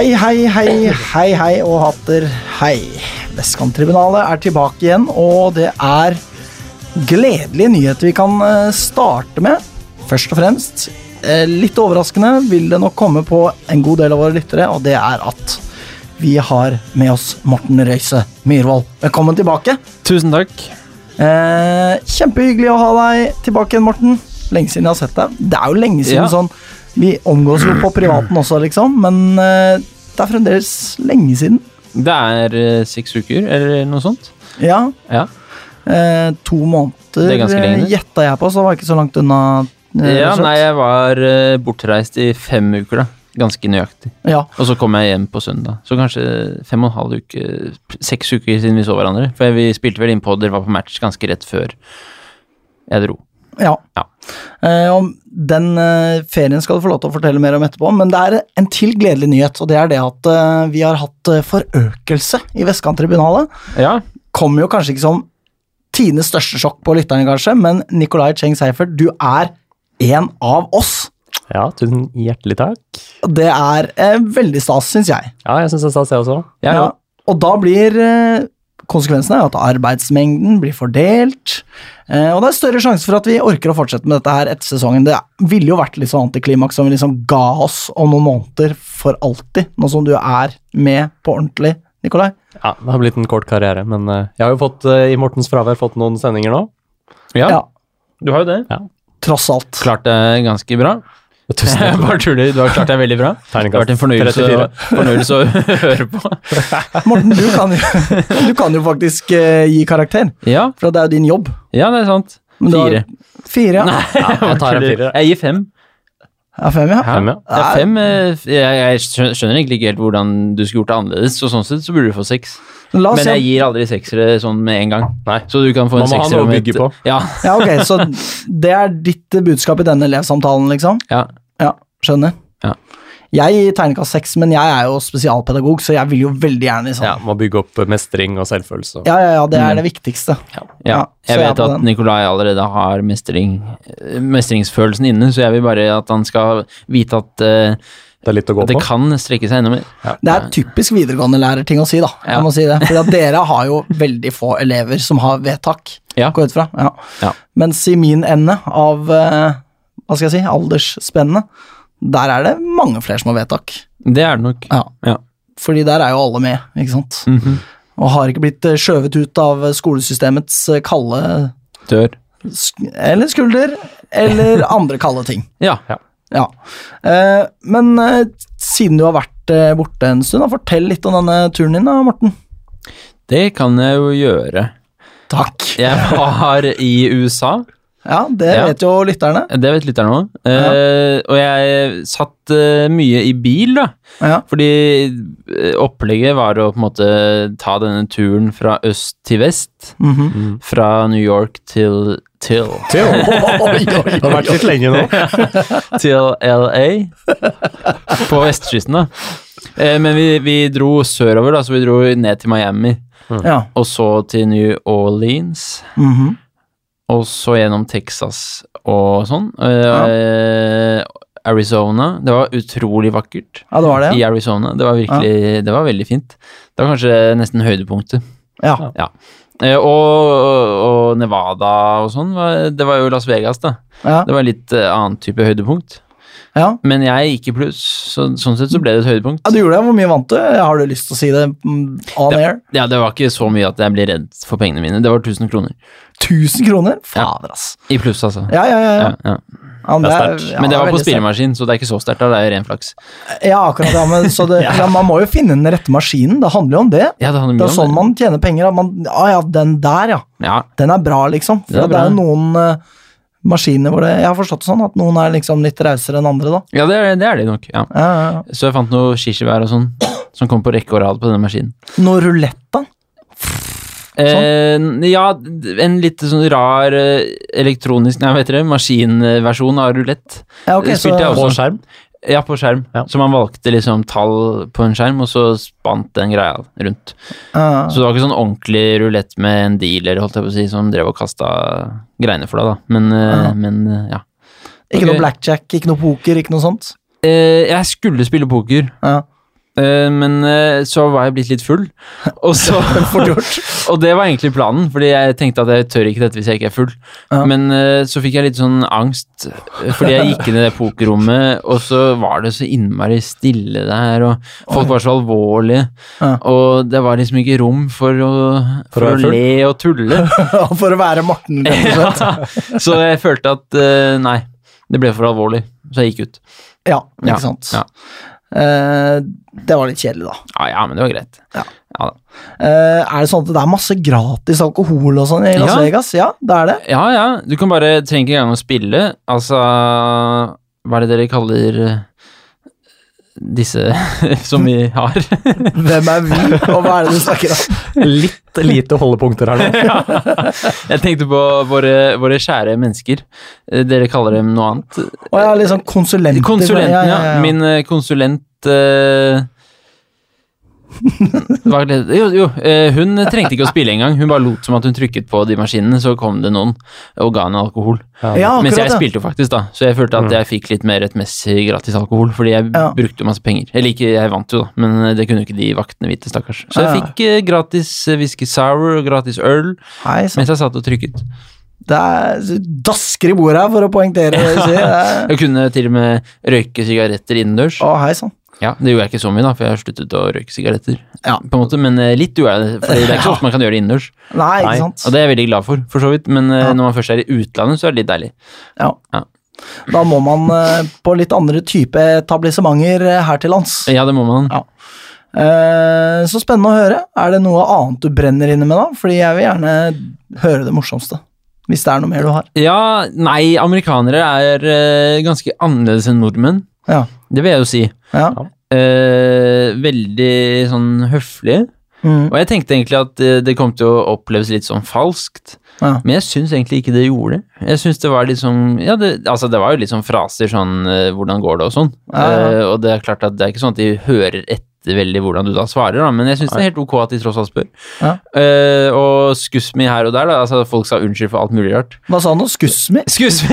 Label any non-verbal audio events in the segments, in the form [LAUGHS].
Hei, hei, hei, hei, hei og hatter hei. Vestkanttribunalet er tilbake igjen, og det er gledelige nyheter vi kan eh, starte med. Først og fremst, eh, litt overraskende vil det nok komme på en god del av våre lyttere, og det er at vi har med oss Morten Røise Myhrvold. Velkommen tilbake. Tusen takk. Eh, kjempehyggelig å ha deg tilbake igjen, Morten. Lenge siden jeg har sett deg. Det er jo lenge siden Ja. sånn Vi omgås jo på privaten også, liksom, men eh, det er fremdeles lenge siden. Det er eh, seks uker, eller noe sånt. Ja. Ja. Eh, to måneder Det er eh, det. gjetta jeg på, så var jeg ikke så langt unna. eh, ja, nei, jeg var bortreist i fem uker, da. Ganske nøyaktig. Ja. Og så kom jeg hjem på søndag. Så kanskje fem og en halv uke Seks uker siden vi så hverandre. For vi spilte vel innpå, dere var på match ganske rett før jeg dro. Ja. Ja. Uh, om den uh, ferien skal du få lov til å fortelle mer om etterpå, men det er en til gledelig nyhet, og det er det at uh, vi har hatt forøkelse i Vestkanttribunalet. Ja, Kommer jo kanskje ikke som tidenes største sjokk på lytterne, kanskje, men Nicolai Cheng Seifert, du er en av oss. Ja, tusen hjertelig takk. Det er veldig stas, syns jeg. Ja, jeg syns det er stas, jeg også. jeg Ja, og da blir konsekvensen er at arbeidsmengden blir fordelt, eh, og det er større sjanse for at vi orker å fortsette med dette her etter sesongen. Det ville jo vært litt sånn antiklimaks om vi liksom ga oss om noen måneder for alltid, nå som du er med på ordentlig, Nikolai. Ja, Det har blitt en kort karriere, men eh, jeg har jo fått, eh, i Mortens fravær fått noen sendinger nå. Ja, Ja, du har jo det. tross alt. Klart det ganske bra. Tusen takk. [LAUGHS] bare tuller. Du har klart deg veldig bra. Det har vært en fornøyelse, 34. å- fornøyelse å [LAUGHS] høre på. [LAUGHS] Morten, du kan jo, du kan jo faktisk eh, gi karakter, Ja, for det er jo din jobb. ja det er sant. Fire. har- Fire. Ja. Nei, Ja, jeg tar en fire. Jeg gir fem. ja fem, ja. Fem, ja. Fem. eh, Jeg, jeg skjønner egentlig ikke helt hvordan du skulle gjort det annerledes, så sånn sett så burde du få seks. Men jeg gir aldri seksere sånn med en gang. Nei. Så du kan få en Man må ha sekser noe å om et- bygge på. Ja, Ja, ok, så det er ditt budskap i denne elevsamtalen, liksom? ja. Ja, skjønner. Ja. Jeg gir terningkast seks, men jeg er jo spesialpedagog, så jeg vil jo veldig gjerne liksom. Ja, Må bygge opp mestring og selvfølelse. Ja, ja, ja, det er Mm. det viktigste. ja. Ja, Jeg jeg vet jeg at den. Nikolai allerede har mestring, eh, mestringsfølelsen inne, så jeg vil bare at han skal vite at, uh, Det er litt å gå på. det kan strekke seg enda mer. Det er typisk videregående-lærerting å si, da. Jeg Ja. må si det. [LAUGHS] For dere har jo veldig få elever som har vedtak, Ja. gå ut fra. Ja. Ja. Mens i min ende av eh, hva skal jeg si, aldersspennet, der er det mange flere som har vedtak. Det er det nok. Ja. Ja. Fordi der er jo alle med, ikke sant. Mhm. Og har ikke blitt eh, skjøvet ut av skolesystemets eh, kalde Dør. sk Eller skulder, eller [LAUGHS] andre kalde ting. Ja. Ja. Eh, men eh, siden du har vært eh, borte en stund, fortell litt om denne turen din, da, Morten. Det kan jeg jo gjøre. Takk. Jeg var i USA. Ja, det Ja. vet jo lytterne. Det vet lytterne òg. Eh, og jeg satt uh, mye i bil, da. Ja. Fordi eh, opplegget var å på en måte ta denne turen fra øst til vest. Mm -hmm. Fra New York til til, Til, [LAUGHS] det har vært litt lenge nå. [LAUGHS] til LA. På vestkysten, da. Uh, men vi, vi dro sørover, da, så vi dro ned til Miami. ja. Og så til New Orleans. Mhm. Og så gjennom Texas og sånn. Ja. Arizona. Det var utrolig vakkert. ja, det var det. i Arizona. Det var virkelig, det var veldig fint. Det var kanskje nesten høydepunktet. Ja. Eh, og, og Nevada og sånn, det var jo Las Vegas, da. Ja. Det var litt eh, annen type høydepunkt. Ja. Men jeg gikk i pluss, så, sånn sett så ble det et høydepunkt. ja, du gjorde det. Hvor mye vant du? Har du lyst til å si det on on air? Ja, det var ikke så mye at jeg ble redd for pengene mine. Det var 1000 kroner. 1000 kroner? Fader, ass. I pluss, altså. Ja, ja, ja. ja. Ja, ja. ja men Det er sterkt. ja, Men det var på spillemaskin, så det er ikke så sterkt. Det er ren flaks. Ja, akkurat. Ja, men, så det, [LAUGHS] ja, man må jo finne den rette maskinen. Det handler jo om det. Ja, det Det er sånn om det. man tjener penger. At man, ja, ja, den der, ja. Ja, Den er bra, liksom. For det er det er jo noen eh, maskiner hvor det Jeg har forstått det sånn at noen er liksom litt rausere enn andre, da. ja det, er, det er de nok. ja. Ja, ja, ja. Så jeg fant noe kirsebær og sånn, som kom på rekke og rad på denne maskinen. Noe rulett, da? Eh, ja, en litt sånn rar eh, elektronisk Nei, hva heter det? Maskinversjon av rulett. Ja, okay, spilte jeg På også. skjerm. Ja, på skjerm. Ja. Så man valgte liksom tall på en skjerm, og så spant den greia rundt. Ah. Så det var ikke sånn ordentlig rulett med en dealer, holdt jeg på å si, som drev og kasta greiene for deg, da. Men, ah. Ja. men eh, ja. Ikke noe blackjack, ikke noe poker, ikke noe sånt? Eh, jeg skulle spille poker, Ja. Eh, men eh, så var jeg blitt litt full, og så [LAUGHS] [LAUGHS] Og det var egentlig planen, fordi jeg tenkte at jeg tør ikke dette hvis jeg ikke er full. Ja. Men eh, så fikk jeg litt sånn angst, eh, fordi jeg gikk inn i det pokerrommet, og så var det så innmari stille der, og folk var så alvorlige, Ja. og det var liksom ikke rom for å, For for å å le og tulle. [LAUGHS] For å være Morten, rett og slett. så jeg følte at eh, nei, det ble for alvorlig, så jeg gikk ut. Ja, ikke sant. ja. Eh, det var litt kjedelig, da. Ja, ja, men det var greit. Ja. Ja. Eh, er det sånn at det er masse gratis alkohol og sånn i Las. Vegas? Ja, det er det. ja, ja, du kan bare trenger ikke engang å spille. Altså, hva er det dere kaller disse [LAUGHS] som vi har? [LAUGHS] Hvem er vi, og hva er det du snakker om? Litt lite holdepunkter her nå. [LAUGHS] Jeg tenkte på våre, våre kjære mennesker. Eh, Dere kaller dem noe annet. Er litt sånn konsulenter. Konsulenten, ja. ja, ja, ja. Min eh, konsulent det? Jo, jo, eh, hun trengte ikke å spille engang. Hun bare lot som at hun trykket på de maskinene, så kom det noen og ga henne alkohol. Ja, Mens jeg spilte jo faktisk, da, så jeg følte at jeg fikk litt mer rettmessig gratis alkohol, fordi jeg Ja. brukte jo masse penger. Eller ikke, jeg vant jo, da, men det kunne jo ikke de vaktene vite, stakkars. Så jeg fikk eh, gratis eh, whisky sour og gratis øl Hei mens jeg satt og trykket. Det er dasker i bordet her for å poengtere er- [LAUGHS] Jeg kunne til og med røyke sigaretter innendørs. Å, hei sann. Ja, det gjorde jeg ikke så mye, da, for jeg har sluttet å røyke sigaretter. Ja. På en måte, Men eh, litt gjorde jeg det, for det er ikke så ofte man kan gjøre det innendørs. Nei, ikke sant. Og det er jeg veldig glad for, for så vidt, men eh, Ja. når man først er i utlandet, så er det litt deilig. Ja. Ja. Da må man eh, på litt andre type etablissementer her til lands. Ja, det må man. Ja. Eh, så spennende å høre. Er det noe annet du brenner inne med, da? Fordi jeg vil gjerne høre det morsomste. Hvis det er noe mer du har. Ja, nei, amerikanere er ganske annerledes enn nordmenn. Ja. Det vil jeg jo si. Ja. Eh, veldig sånn høflige. Mm. Og jeg tenkte egentlig at eh, det kom til å oppleves litt sånn falskt. ja. Men jeg syns egentlig ikke det gjorde det. Jeg synes det var litt sånn Ja, det, altså det var jo litt sånn fraser sånn eh, Hvordan går det og sånn. Ja, ja. Eh, og det er klart at det er ikke sånn at de hører etter veldig hvordan du da svarer, da, men jeg syns det er helt ok at de tross alt spør. Ja. Uh, og skuss me her og der, da. Altså folk sa unnskyld for alt mulig rart. Hva sa han nå? [LAUGHS] Excuse me!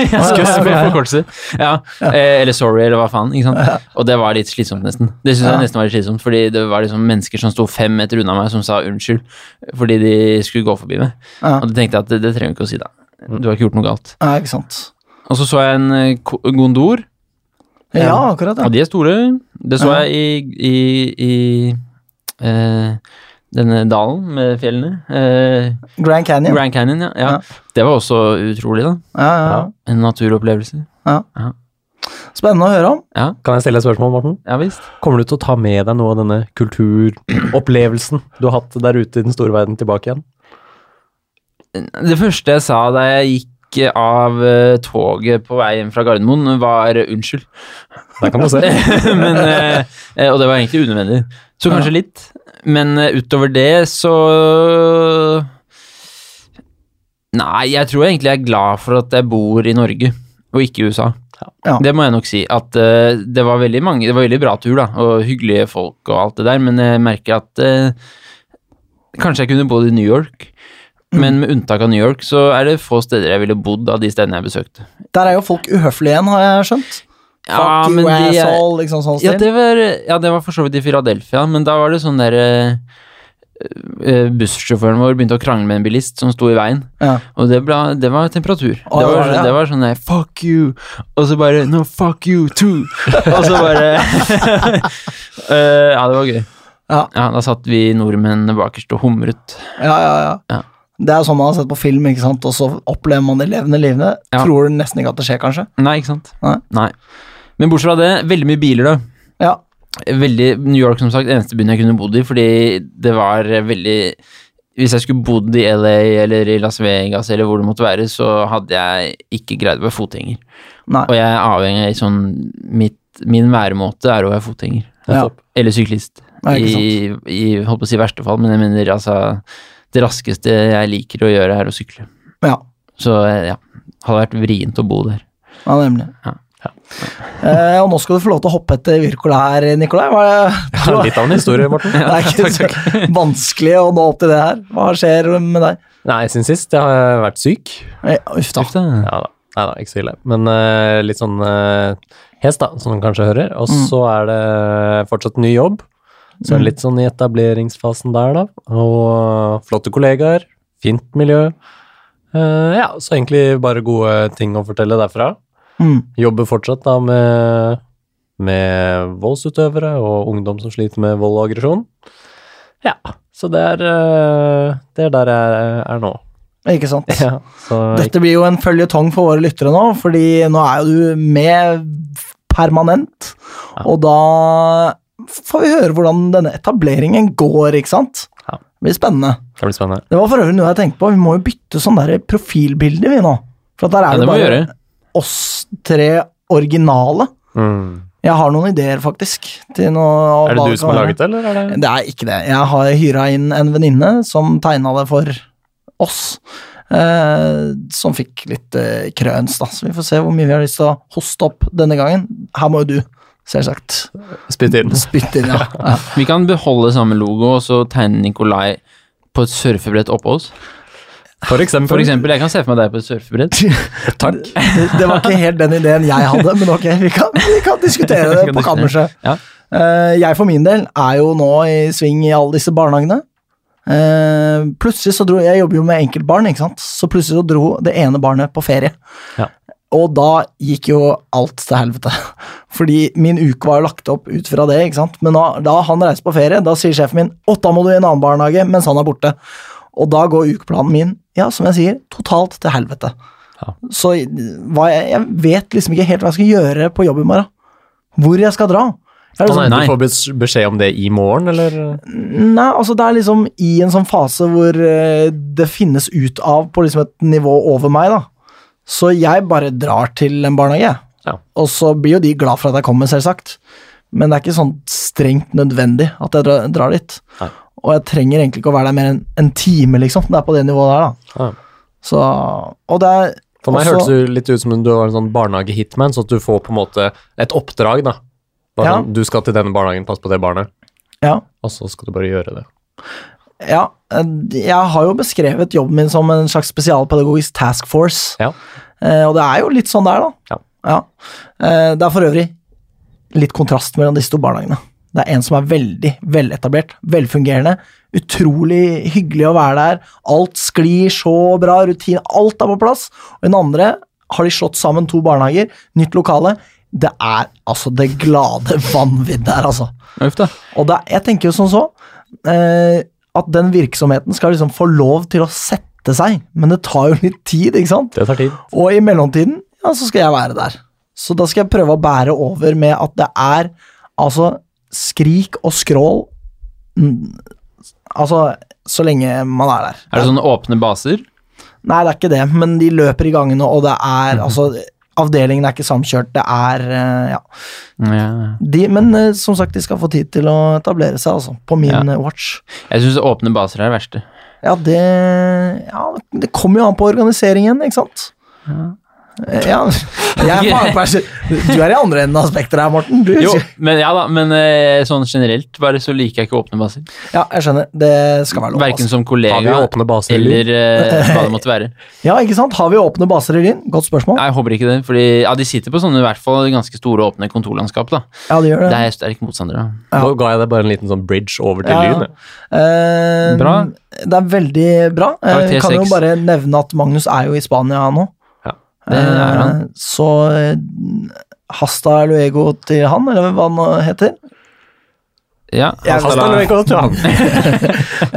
ja, ja. forkortelse. Ja. Uh, eller sorry, eller hva faen. ikke sant? Og det var litt slitsomt, nesten. Det syns jeg nesten var litt slitsomt, fordi det var liksom mennesker som sto fem meter unna meg, som sa unnskyld fordi de skulle gå forbi meg. Og da tenkte jeg at det, det trenger du ikke å si, da. Du har ikke gjort noe galt. ja, ikke sant. Og så så jeg en eh, gondor, Ja, akkurat. og Ja. de er store. Det så Ja. jeg i, i, i eh, denne dalen med fjellene. Eh, Grand Canyon. Grand Canyon, ja. ja. Ja. Det var også utrolig, da. Ja, ja, ja. En naturopplevelse. Spennende å høre om. Ja, Kan jeg stille et spørsmål, Morten? ja visst. Kommer du til å ta med deg noe av denne kulturopplevelsen du har hatt der ute i den store verden, tilbake igjen? Det første jeg sa da jeg gikk av eh, toget på vei hjem fra Gardermoen, var eh, unnskyld. Der kan du se. [LAUGHS] Men, eh, og det var egentlig unødvendig. Så kanskje litt. Men utover det så Nei, jeg tror egentlig jeg er glad for at jeg bor i Norge, og ikke i USA. Ja. Det må jeg nok si. At uh, det var veldig mange Det var veldig bra tur, da, og hyggelige folk og alt det der, men jeg merker at uh, Kanskje jeg kunne bodd i New York, men med unntak av New York, så er det få steder jeg ville bodd av de stedene jeg besøkte. Der er jo folk uhøflige igjen, har jeg skjønt. Fuck you, de asshole, liksom sånn ja, det var, ja, det var for så vidt i Philadelphia, men da var det sånn der eh, eh, Bussjåføren vår begynte å krangle med en bilist som sto i veien, Ja. og det, ble, det var temperatur. Oh, det, var, var ja. det var sånn der fuck you, og så bare no fuck you too, [LAUGHS] og så bare uh, [LAUGHS] Ja, det var gøy. Ja. Ja, da satt vi nordmenn bakerst og humret. Ja, ja, ja. Det er jo sånn man har sett på film, ikke sant? og så opplever man det levende livene. Ja. Tror nesten ikke at det skjer, kanskje. Nei, ikke sant? Nei. Men bortsett fra det, veldig mye biler, da. Ja. Veldig, New York som sagt, eneste byen jeg kunne bodd i, fordi det var veldig Hvis jeg skulle bodd i LA eller i Las Vegas eller hvor det måtte være, så hadde jeg ikke greid å være fotgjenger. Nei. Og jeg er avhengig av sånn mitt, Min væremåte er å være fotgjenger. Ja. Eller syklist. Nei, ikke I, I holdt på å si verste fall, men jeg mener altså Det raskeste jeg liker å gjøre, er å sykle. Ja, Så ja, hadde vært vrient å bo der. ja nemlig. Ja. Eh, og nå skal du få lov til å hoppe etter Wirkola her, Nikolai. Hva er det? [LAUGHS] Litt av en historie, Morten. [LAUGHS] Det er ikke så [LAUGHS] vanskelig å nå opp til det her. Hva skjer med deg? Nei, siden sist jeg har jeg vært syk. Eh, Uff da. Ja da, Nei da ikke så ille. Men uh, litt sånn uh, hes, da, som du kanskje hører. Og så er det fortsatt ny jobb. Så mm. litt sånn i etableringsfasen der, da. Og flotte kollegaer, fint miljø. Uh, ja, så egentlig bare gode ting å fortelle derfra. Mm. Jobber fortsatt da med, med voldsutøvere og ungdom som sliter med vold og aggresjon. Ja, så det er, eh, det er der jeg er nå. Ikke sant? Ja, så Dette blir jo en føljetong for våre lyttere nå, fordi nå er jo du med permanent, Ja. og da får vi høre hvordan denne etableringen går, ikke sant? Ja. Det blir spennende. det blir spennende. Det var for øvrig noe jeg tenkte på, vi må jo bytte sånn der profilbilder vi nå. For at der er Ja, det, bare oss tre originale. Mm. Jeg har noen ideer, faktisk. Er det du som har laget det, eller er det Det er ikke det. Jeg har hyra inn en venninne som tegna det for oss. Eh, som fikk litt eh, krøns, da. Så vi får se hvor mye vi har lyst til å hoste opp denne gangen. Her må jo du, selvsagt, Spytt inn? Spytt inn, ja. [LAUGHS] ja. Vi kan beholde samme logo, og så tegne Nikolai på et surfebrett oppå oss. For eksempel. For eksempel, jeg kan se for meg deg på et surfebrett. [LAUGHS] Takk. Det, det var ikke helt den ideen jeg hadde, men ok, vi kan, vi kan diskutere [LAUGHS] det kan på kammerset. Ja. Eh, jeg for min del er jo nå i sving i alle disse barnehagene. Uh, plutselig så dro Jeg jobber jo med enkeltbarn, ikke sant. Så plutselig så dro det ene barnet på ferie. Ja. Og da gikk jo alt til helvete. [LAUGHS] Fordi min uke var jo lagt opp ut fra det, ikke sant. Men da, da han reiser på ferie, da sier sjefen min at da må du i en annen barnehage mens han er borte. Og da går ukeplanen min, ja, som jeg sier, totalt til helvete. Ja. Så hva jeg, jeg vet liksom ikke helt hva jeg skal gjøre på jobb i morgen. Hvor jeg skal dra. Jeg er liksom, nei, Nei. du får beskjed om det i morgen, eller? Nei, altså det er liksom i en sånn fase hvor eh, det finnes ut av på liksom et nivå over meg, da. Så jeg bare drar til en barnehage. Ja. Og så blir jo de glad for at jeg kommer, selvsagt. Men det er ikke sånn strengt nødvendig at jeg drar, dit. Nei. Og jeg trenger egentlig ikke å være der mer enn en time, liksom. Det er på det nivået der, da. Ja. Så Og det er For meg også- hørtes det litt ut som om du var en sånn barnehage-hitman, så at du får på en måte et oppdrag, da. Bare Ja. sånn, du skal til denne barnehagen, pass på det barnet, Ja. og så skal du bare gjøre det. Ja, eh, jeg har jo beskrevet jobben min som en slags spesialpedagogisk task force. Ja. Eh, og det er jo litt sånn det er, da. Ja. ja. det er for øvrig litt kontrast mellom disse to barnehagene. Det er en som er veldig veletablert, velfungerende, utrolig hyggelig å være der. Alt sklir så bra, rutine, alt er på plass. Og i den andre har de slått sammen to barnehager, nytt lokale. Det er altså det glade vanvidd der, altså. Uff da. Og det, jeg tenker jo som så eh, at den virksomheten skal liksom få lov til å sette seg, men det tar jo litt tid, ikke sant? Det tar tid. Og i mellomtiden, ja, så skal jeg være der. Så da skal jeg prøve å bære over med at det er altså skrik og skrål mm, Altså, så lenge man er der. Er det sånne åpne baser? Nei, det er ikke det, men de løper i gangene, og det er altså Avdelingen er ikke samkjørt, det er eh, Ja. Ja. De, men eh, som sagt, de skal få tid til å etablere seg, altså. På min Ja. eh, watch. Jeg syns åpne baser er det verste. Ja, det Ja, det kommer jo an på organiseringen, ikke sant? Ja. [LAUGHS] Jeg er Du er i andre enden av spekteret her, Morten. Du, Jo, men ja da, men eh, sånn generelt bare så liker jeg ikke åpne baser. Ja, jeg skjønner. Det skal være lov. Verken Altså. som Har vi kollega åpne baser? eller uh, hva det måtte være. [LAUGHS] Ja, ikke sant? Har vi åpne baser i Lyn? Godt spørsmål. Jeg håper ikke det, fordi ja, de sitter på sånne i hvert fall ganske store åpne kontorlandskap. da. Ja, det gjør det. Det er sterk motstander da. Ja. Nå ga jeg deg bare en liten sånn bridge over til Ja, ja. Lyn. Eh, Bra. Det er veldig bra. Karakter kan jo bare nevne at Magnus er jo i Spania nå. Det er han. Eh, Så eh, hasta luego til han, eller hva han heter. Ja, hasta hasta luego til han. [LAUGHS]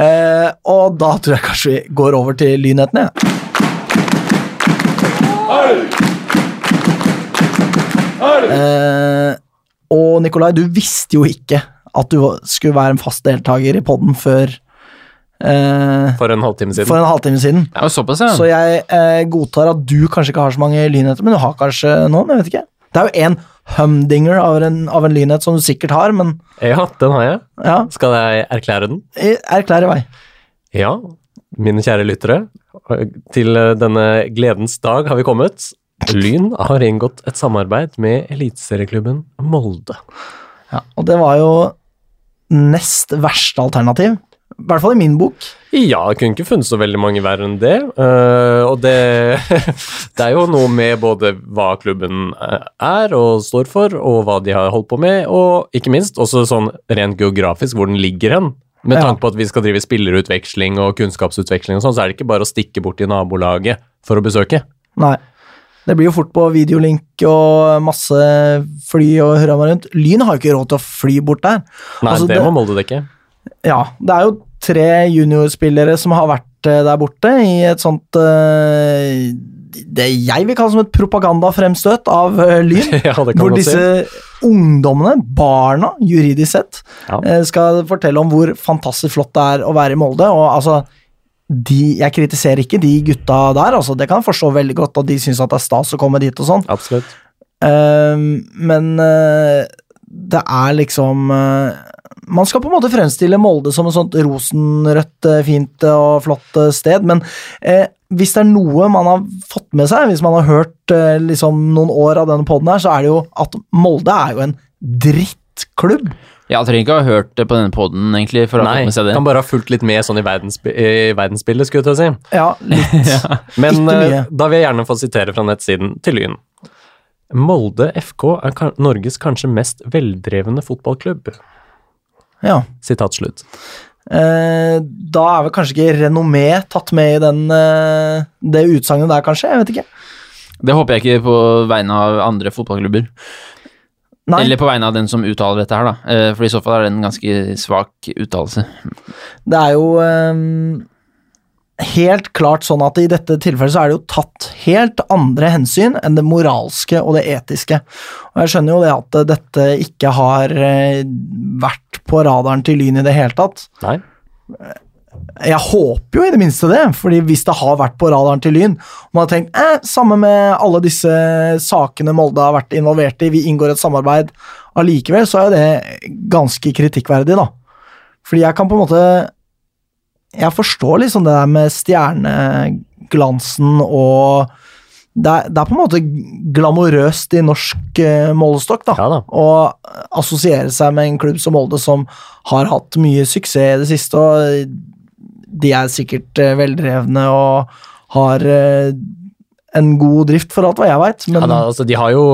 Eh, og da tror jeg kanskje vi går over til lynhetene. Eh, og Nikolai, du visste jo ikke at du skulle være en fast deltaker i podden før eh, For en halvtime siden. for en halvtime siden. Ja, såpass, ja. Så jeg eh, godtar at du kanskje ikke har så mange lynheter, men du har kanskje noen? jeg vet ikke. Det er jo én humdinger av en, av en lynhet som du sikkert har, men Ja, den har jeg. ja, Skal jeg erklære den? erklær i vei. Ja, mine kjære lyttere. Til eh, denne gledens dag har vi kommet. Lyn har inngått et samarbeid med eliteserieklubben Molde. Ja, og det var jo nest verste alternativ. I hvert fall i min bok. Ja, det kunne ikke funnet så veldig mange verre enn det. Uh, og det, [LAUGHS] det er jo noe med både hva klubben eh, er og står for, og hva de har holdt på med, og ikke minst også sånn rent geografisk hvor den ligger hen. Med Ja. tanke på at vi skal drive spillerutveksling og kunnskapsutveksling og sånn, så er det ikke bare å stikke bort til nabolaget for å besøke. Nei. Det blir jo fort på videolink og masse fly og hurra meg rundt. Lyn har jo ikke råd til å fly bort der. Nei, Altså, det, det- må Molde dekke. Ja, det er jo tre juniorspillere som har vært eh, der borte i et sånt eh, Det jeg vil kalle som et propagandafremstøt av eh, Lyn. [LAUGHS] ja, Hvor disse si. ungdommene, barna, juridisk sett, Ja. skal fortelle om hvor fantastisk flott det er å være i Molde. Og altså, de, jeg kritiserer ikke de gutta der, altså. Det kan jeg forstå veldig godt, at de syns det er stas å komme dit og sånn. Absolutt. Eh, men uh, det er liksom eh, Man skal på en måte fremstille Molde som et sånt rosenrødt, eh, fint og flott eh, sted, men eh, hvis det er noe man har fått med seg, hvis man har hørt eh, liksom noen år av denne poden her, så er det jo at Molde er jo en drittklubb. Jeg trenger ikke ha hørt det på denne poden, egentlig, for å ha Nei, fått med seg det. kan bare ha fulgt litt med sånn i, verdensbi i verdensbildet, skulle jeg til å si. Ja, litt. [LAUGHS] Men eh, da vil jeg gjerne få sitere fra nettsiden til Lyn. Molde FK er Norges kanskje mest veldrevne fotballklubb. Ja. Sitat slutt. Eh, da er vel kanskje ikke renommé tatt med i den, eh, det utsagnet der, kanskje? Jeg vet ikke. Det håper jeg ikke på vegne av andre fotballklubber. Nei. Eller på vegne av den som uttaler dette her, da. Eh, For i så fall er det en ganske svak uttalelse. Det er jo ehm, helt klart sånn at i dette tilfellet så er det jo tatt helt andre hensyn enn det moralske og det etiske. Og jeg skjønner jo det at eh, dette ikke har eh, vært på radaren til Lyn i det hele tatt. Nei? Jeg håper jo i det minste det, fordi hvis det har vært på radaren til Lyn, og man har tenkt eh, samme med alle disse sakene Molde har vært involvert i, vi inngår et samarbeid allikevel, så er jo det ganske kritikkverdig, da. Fordi jeg kan på en måte Jeg forstår liksom det der med stjerneglansen og det er, det er på en måte glamorøst i norsk eh, målestokk, da Ja da. å assosiere seg med en klubb som Molde, som har hatt mye suksess i det siste, og de er sikkert eh, veldrevne og har eh, en god drift, for alt hva jeg veit, men Ja, da, altså, de har jo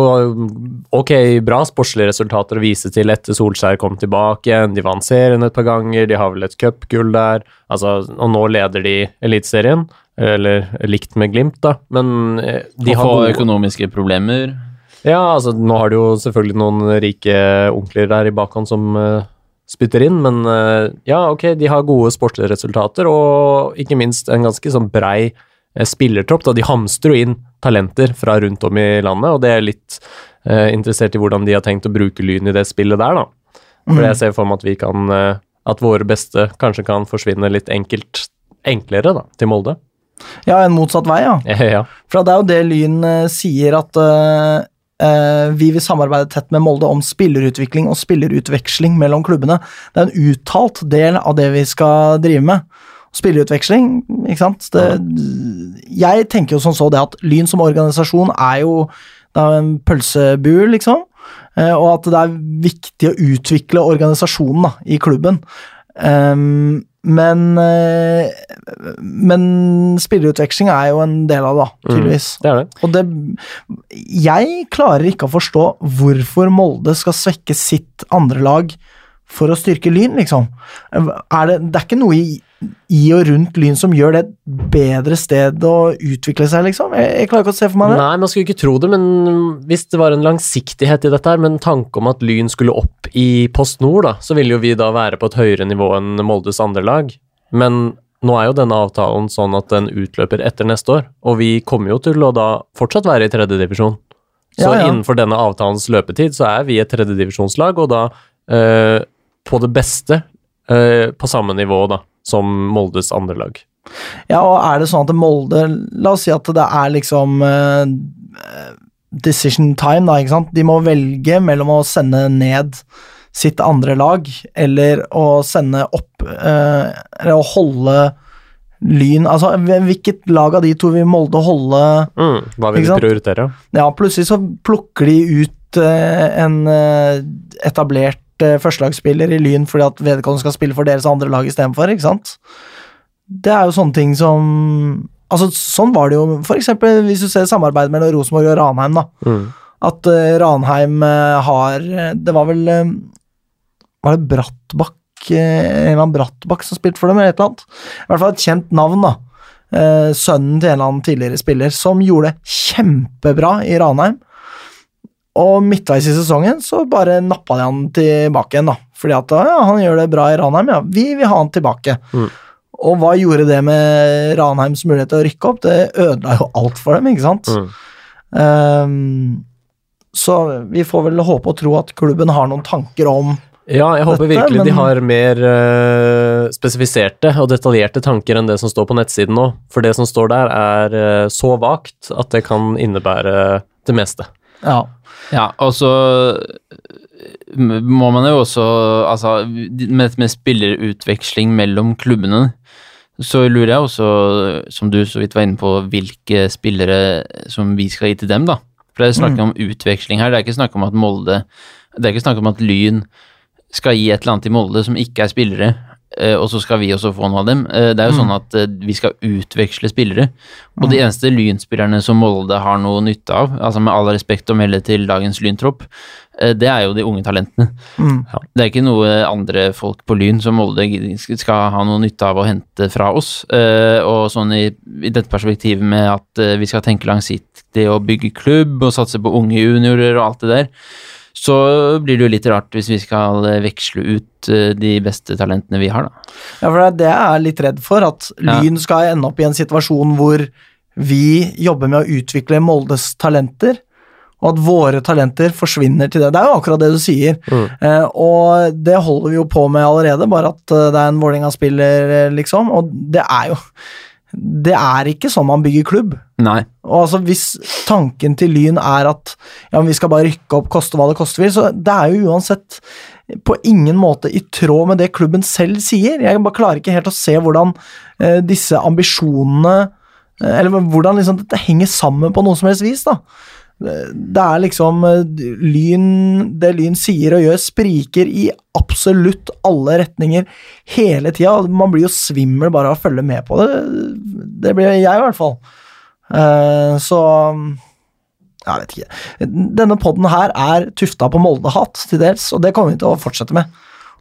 ok, bra sportslige resultater å vise til etter Solskjær kom tilbake igjen. De vant serien et par ganger, de har vel et cupgull der. Altså, og nå leder de Eliteserien, eller likt med Glimt, da. Men eh, de har gode- økonomiske problemer. Ja, altså nå har du jo selvfølgelig noen rike onkler der i bakhånd som uh, spytter inn, men uh, ja, ok, de har gode sportslige resultater, og ikke minst en ganske sånn brei uh, spillertropp. da De hamstrer jo inn talenter fra rundt om i landet, og det er litt interessert i hvordan de har tenkt å bruke Lyn i det spillet der, da. For jeg ser for meg at vi kan At våre beste kanskje kan forsvinne litt enkelt enklere, da, til Molde. Ja, en motsatt vei, ja. [LAUGHS] ja. For det er jo det Lyn eh, sier, at eh, vi vil samarbeide tett med Molde om spillerutvikling og spillerutveksling mellom klubbene. Det er en uttalt del av det vi skal drive med. Spillerutveksling, ikke sant. Det, jeg tenker jo som så det at Lyn som organisasjon er jo det er en pølsebu, liksom. Uh, og at det er viktig å utvikle organisasjonen da, i klubben. Ehm, men eh, Men spillerutveksling er jo en del av det, tydeligvis. tydeligvis. Det er det. Og det Jeg klarer ikke å forstå hvorfor Molde skal svekke sitt andre lag for å styrke Lyn, liksom. Er det, det er ikke noe i, i og rundt Lyn som gjør det et bedre sted å utvikle seg, liksom? Jeg, jeg klarer ikke å se for meg det. Nei, man skulle ikke tro det, men hvis det var en langsiktighet i dette her, med en tanke om at Lyn skulle opp i Post Nord, da, så ville jo vi da være på et høyere nivå enn Moldes andre lag. Men nå er jo denne avtalen sånn at den utløper etter neste år, og vi kommer jo til å da fortsatt være i tredjedivisjon. Så Ja, ja. innenfor denne avtalens løpetid så er vi et tredjedivisjonslag, og da øh, på det beste øh, på samme nivå da, som Moldes andre lag. Ja, og er det sånn at Molde La oss si at det er liksom uh, decision time, da, ikke sant? De må velge mellom å sende ned sitt andre lag, eller å sende opp uh, Eller å holde Lyn Altså, hvilket lag av de to vil Molde holde Mm, hva vil de prioritere? Ja, plutselig så plukker de ut uh, en etablert førstelagsspiller i Lyn fordi at vedkommende skal spille for deres andre lag istedenfor, ikke sant? Det er jo sånne ting som Altså, sånn var det jo for eksempel hvis du ser samarbeid mellom Rosenborg og Ranheim, da. Mm. At uh, Ranheim uh, har eh, Det var vel uh, Var det Brattbakk eh, En eller annen Brattbakk som spilte for dem, eller et eller annet? I hvert fall et kjent navn, da. Eh, sønnen til en eller annen tidligere spiller, som gjorde det kjempebra i Ranheim. Og midtveis i sesongen så bare nappa de han tilbake igjen, da. Fordi at ja, han gjør det bra i Ranheim, ja. Vi vil ha han tilbake. Mm. Og hva gjorde det med Ranheims mulighet til å rykke opp? Det ødela jo alt for dem, ikke sant? Mm. Um, så vi får vel håpe og tro at klubben har noen tanker om Ja, jeg håper Dette, virkelig de har mer uh, spesifiserte og detaljerte tanker enn det som står på nettsiden nå. For det som står der, er uh, så vagt at det kan innebære det meste. Ja. Ja, og så må man jo også Altså, med, med spillerutveksling mellom klubbene, så lurer jeg også, som du så vidt var inne på, hvilke spillere som vi skal gi til dem, da. For det er snakk om utveksling her. Det er ikke snakk om at Molde Det er ikke snakk om at Lyn skal gi et eller annet til Molde som ikke er spillere, eh, og så skal vi også få noe av dem. Eh, Det er jo sånn at eh, vi skal utveksle spillere. Og de eneste Lyn-spillerne som Molde har noe nytte av, altså med all respekt å melde til dagens Lyntropp, eh, det er jo de unge talentene. Mm. Det er ikke noe andre folk på Lyn som Molde skal ha noe nytte av å hente fra oss. Eh, Og sånn i, i dette perspektivet med at eh, vi skal tenke langsiktig og bygge klubb og satse på unge juniorer og alt det der, så blir det jo litt rart hvis vi skal eh, veksle ut eh, de beste talentene vi har, da. ja, for det er det jeg er litt redd for. At. Lyn skal ende opp i en situasjon hvor vi jobber med å utvikle Moldes talenter, og at våre talenter forsvinner til det. Det er jo akkurat det du sier. Mm. Eh, og det holder vi jo på med allerede, bare at eh, det er en Vålerenga-spiller, liksom. Og det er jo Det er ikke sånn man bygger klubb. Nei. Og altså Hvis tanken til Lyn er at ja, vi skal bare rykke opp, koste hva det koste vil, så det er jo uansett på ingen måte i tråd med det klubben selv sier. Jeg bare klarer ikke helt å se hvordan eh, disse ambisjonene eh, Eller hvordan liksom dette henger sammen på noe som helst vis. da. Det er liksom eh, Lyn Det Lyn sier og gjør, spriker i absolutt alle retninger hele tida. Man blir jo svimmel bare av å følge med på det. Det blir jeg, i hvert fall. Eh, så Jeg vet ikke. Denne poden her er tufta på Molde-hat til dels, og det kommer vi til å fortsette med.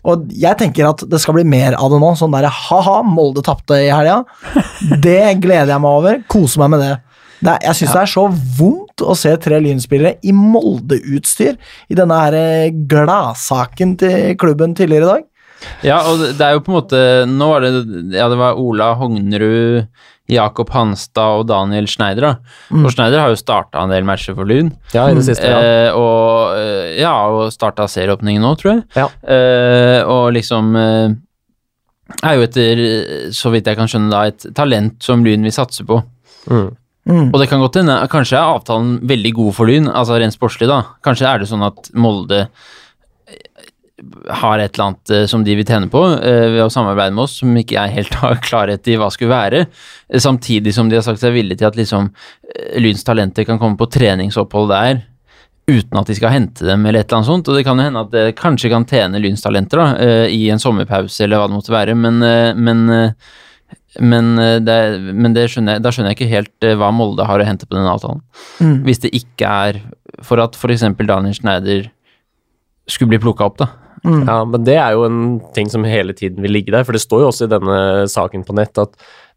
Og jeg tenker at det skal bli mer av det nå. Sånn derre ha-ha, Molde tapte i helga. Det gleder jeg meg over. Koser meg med det. Det er, jeg syns det er så vondt å se tre Lynspillere i Molde-utstyr i denne her eh, gladsaken til klubben tidligere i dag. Ja, og det er jo på en måte Nå var det Ja, det var Ola Hognerud, Jakob Hanstad og Daniel Schneider, da. Og Schneider har jo starta en del matcher for Lyn. Ja, i det siste, ja. Eh, og eh, ja, og starta serieåpningen nå, tror jeg. Ja. Eh, og liksom eh, er jo etter, så vidt jeg kan skjønne, da, et talent som Lyn vil satse på. Mm. Mm. Og det kan godt hende, kanskje er avtalen veldig god for Lyn, altså rent sportslig, da. Kanskje er det sånn at Molde eh, har et eller annet eh, som de vil tjene på eh, ved å samarbeide med oss, som ikke jeg helt [LAUGHS] har klarhet i hva skulle være. Samtidig som de har sagt seg villige til at liksom Lyns talenter kan komme på treningsopphold der uten at de skal hente dem, eller et eller annet sånt. Og det kan jo hende at det kanskje kan tjene Lyns talenter da, i en sommerpause, eller hva det måtte være, men, men men, eh, det, men det skjønner jeg, da skjønner jeg ikke helt eh, hva Molde har å hente på den avtalen. Mm. Hvis det ikke er for at f.eks. Daniel Schneider skulle bli plukka opp, da. Mm. Ja, men det er jo en ting som hele tiden vil ligge der, for det står jo også i denne saken på nett at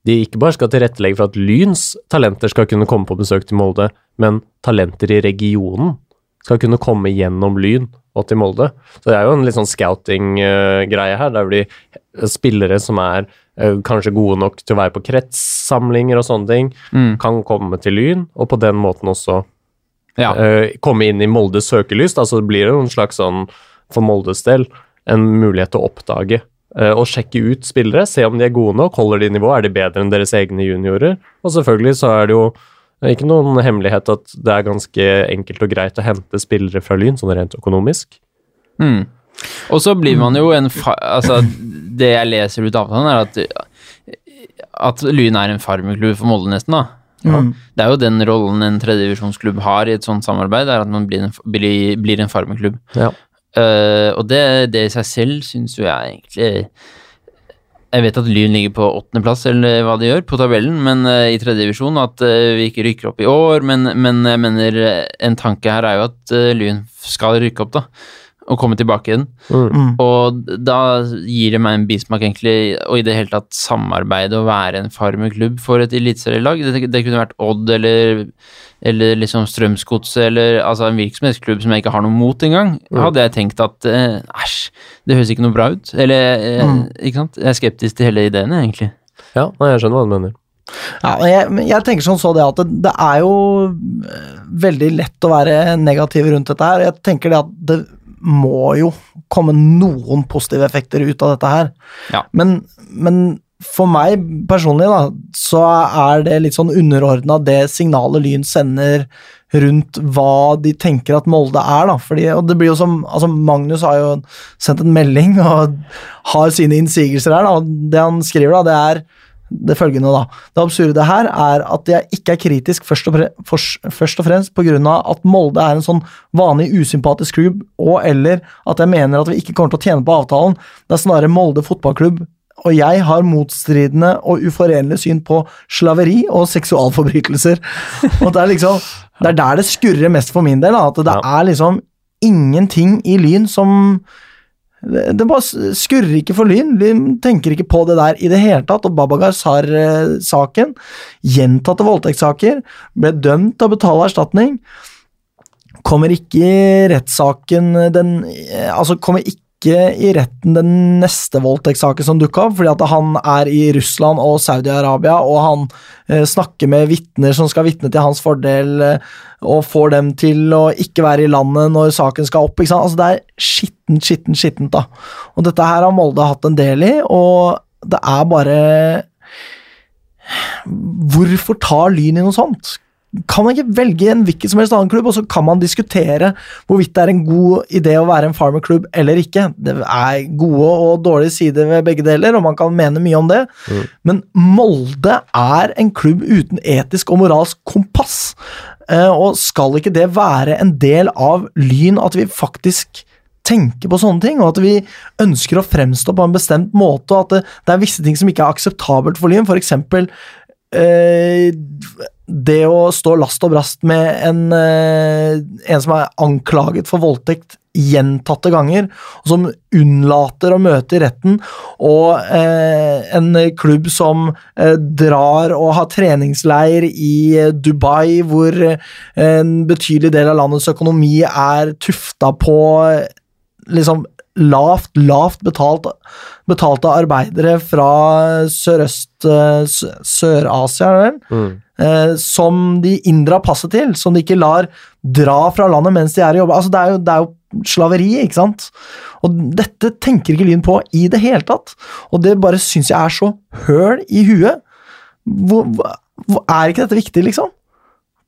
de ikke bare skal tilrettelegge for at Lyns talenter skal kunne komme på besøk til Molde, men talenter i regionen skal kunne komme gjennom Lyn og til Molde. Så det er jo en litt sånn scouting-greie her, der blir spillere som er eh, kanskje gode nok til å være på kretssamlinger og sånne ting, Mm. kan komme til Lyn, og på den måten også Ja. uh, komme inn i Moldes søkelys. Altså så blir det en slags sånn, for Moldes del, en mulighet til å oppdage uh, og sjekke ut spillere. Se om de er gode nok, holder de nivå, er de bedre enn deres egne juniorer. Og selvfølgelig så er det jo ikke noen hemmelighet at det er ganske enkelt og greit å hente spillere fra Lyn, sånn rent økonomisk. Mm. Og så blir man jo en fa Altså, det jeg leser ut av avtalen, er at at Lyn er en farmerklubb for Molde, nesten. da. Mm. Det er jo den rollen en tredjedivisjonsklubb har i et sånt samarbeid, er at man blir en, blir, blir en farmerklubb. Ja. Uh, og det, det i seg selv syns jo jeg egentlig Jeg vet at Lyn ligger på åttendeplass, eller hva de gjør, på tabellen, men uh, i tredje divisjon, at uh, vi ikke rykker opp i år. Men, men jeg mener en tanke her er jo at Lyn skal rykke opp, da. Og komme tilbake igjen. Mm. Og da gir det meg en bismak, egentlig, og i det hele tatt samarbeide og være en farmerklubb for et eliteserielag. Det, det kunne vært Odd eller, eller liksom Strømsgodset eller altså en virksomhetsklubb som jeg ikke har noe mot engang. Hadde jeg tenkt at eh, æsj, det høres ikke noe bra ut. Eller, eh, Mm. ikke sant. Jeg er skeptisk til hele ideen, egentlig. Ja, nei, jeg skjønner hva du mener. Ja, jeg, jeg tenker sånn så det at det, det er jo eh, veldig lett å være negativ rundt dette her. Jeg tenker det at det må jo komme noen positive effekter ut av dette her. Ja. Men, men for meg personlig, da, så er det litt sånn underordna det signalet Lyn sender rundt hva de tenker at Molde er, da. Fordi, og det blir jo som altså Magnus har jo sendt en melding og har sine innsigelser her, da. Det han skriver, da, det er det følgende, da. Det absurde her er at jeg ikke er kritisk først og, pre først og fremst av at Molde er en sånn vanlig usympatisk klubb, og eller at jeg mener at vi ikke kommer til å tjene på avtalen. Det er snarere Molde fotballklubb og jeg har motstridende og uforenlige syn på slaveri og seksualforbrytelser. [LAUGHS] Og det er liksom Det er der det skurrer mest for min del, da, at det Ja. er liksom ingenting i Lyn som det, bare skurrer ikke for Lyn. Lyn tenker ikke på det der i det hele tatt. Og Babagar Sar-saken, gjentatte voldtektssaker, ble dømt til å betale erstatning. Kommer ikke rettssaken den Altså, kommer ikke i retten den neste voldtektssaken som dukka opp, fordi at han er i Russland og Saudi-Arabia, og han eh, snakker med vitner som skal vitne til hans fordel, eh, og får dem til å ikke være i landet når saken skal opp. Ikke sant? Altså, det er skittent, skittent, skittent, da. Og dette her har Molde hatt en del i, og det er bare Hvorfor tar Lyn i noe sånt? Kan man ikke velge en hvilken som helst annen klubb, og så kan man diskutere hvorvidt det er en god idé å være en farmerklubb eller ikke. Det er gode og dårlige sider ved begge deler, og man kan mene mye om det. Mm. Men Molde er en klubb uten etisk og moralsk kompass. Eh, Og skal ikke det være en del av Lyn at vi faktisk tenker på sånne ting, og at vi ønsker å fremstå på en bestemt måte, og at det, det er visse ting som ikke er akseptabelt for Lyn, eh, det å stå last og brast med en, eh, en som er anklaget for voldtekt gjentatte ganger, og som unnlater å møte i retten, og eh, en klubb som eh, drar og har treningsleir i eh, Dubai, hvor eh, en betydelig del av landets økonomi er tufta på eh, liksom lavt, lavt betalt, betalte arbeidere fra sørøst eh, Sør-Asia, er det vel? Mm. eh, som de inndrar passet til, som de ikke lar dra fra landet mens de er i jobb. Altså, det, er jo, det er jo slaveri, ikke sant? Og dette tenker ikke Lyn på i det hele tatt. Og det bare syns jeg er så høl i huet. Hvor, hvor- er ikke dette viktig, liksom?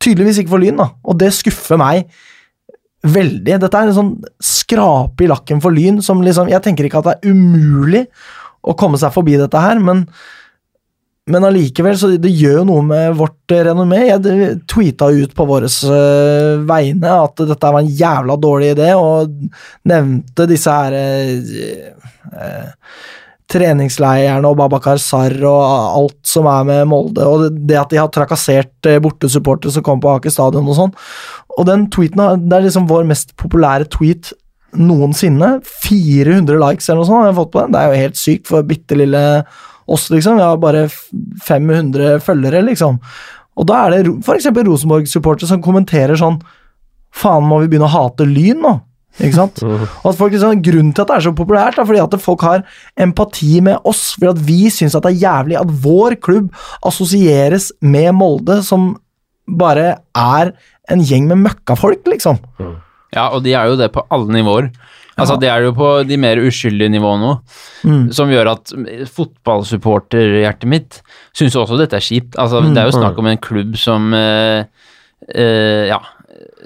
Tydeligvis ikke for Lyn, da. Og det skuffer meg veldig. Dette er en sånn skrape i lakken for Lyn som liksom Jeg tenker ikke at det er umulig å komme seg forbi dette her, men men allikevel, så det gjør jo noe med vårt eh, renommé. Jeg tweeta ut på våre vegne at dette var en jævla dårlig idé, og nevnte disse her eh, eh, treningsleirene og Babakar Sar og alt som er med Molde, og det- at de har trakassert eh, bortesupportere som kommer på Aker stadion og sånn. Og den tweeten det er liksom vår mest populære tweet noensinne. 400 likes eller noe sånt har jeg fått på den. Det er jo helt sykt for bitte lille oss, liksom. Vi har bare 500 følgere, liksom. Og da er det f.eks. Rosenborg-supportere som kommenterer sånn Faen, må vi begynne å hate Lyn nå? Ikke sant? Mhm. Og at folk liksom, Grunnen til at det er så populært, er fordi at folk har empati med oss. Fordi at vi syns det er jævlig at vår klubb assosieres med Molde, som bare er en gjeng med møkkafolk, liksom. Ja, og de er jo det på alle nivåer. Altså, Ja. Det er jo på de mer uskyldige nivåene òg, Mm. som gjør at fotballsupporterhjertet mitt syns også dette er kjipt. Altså, Det er jo snakk om en klubb som eh, eh, Ja,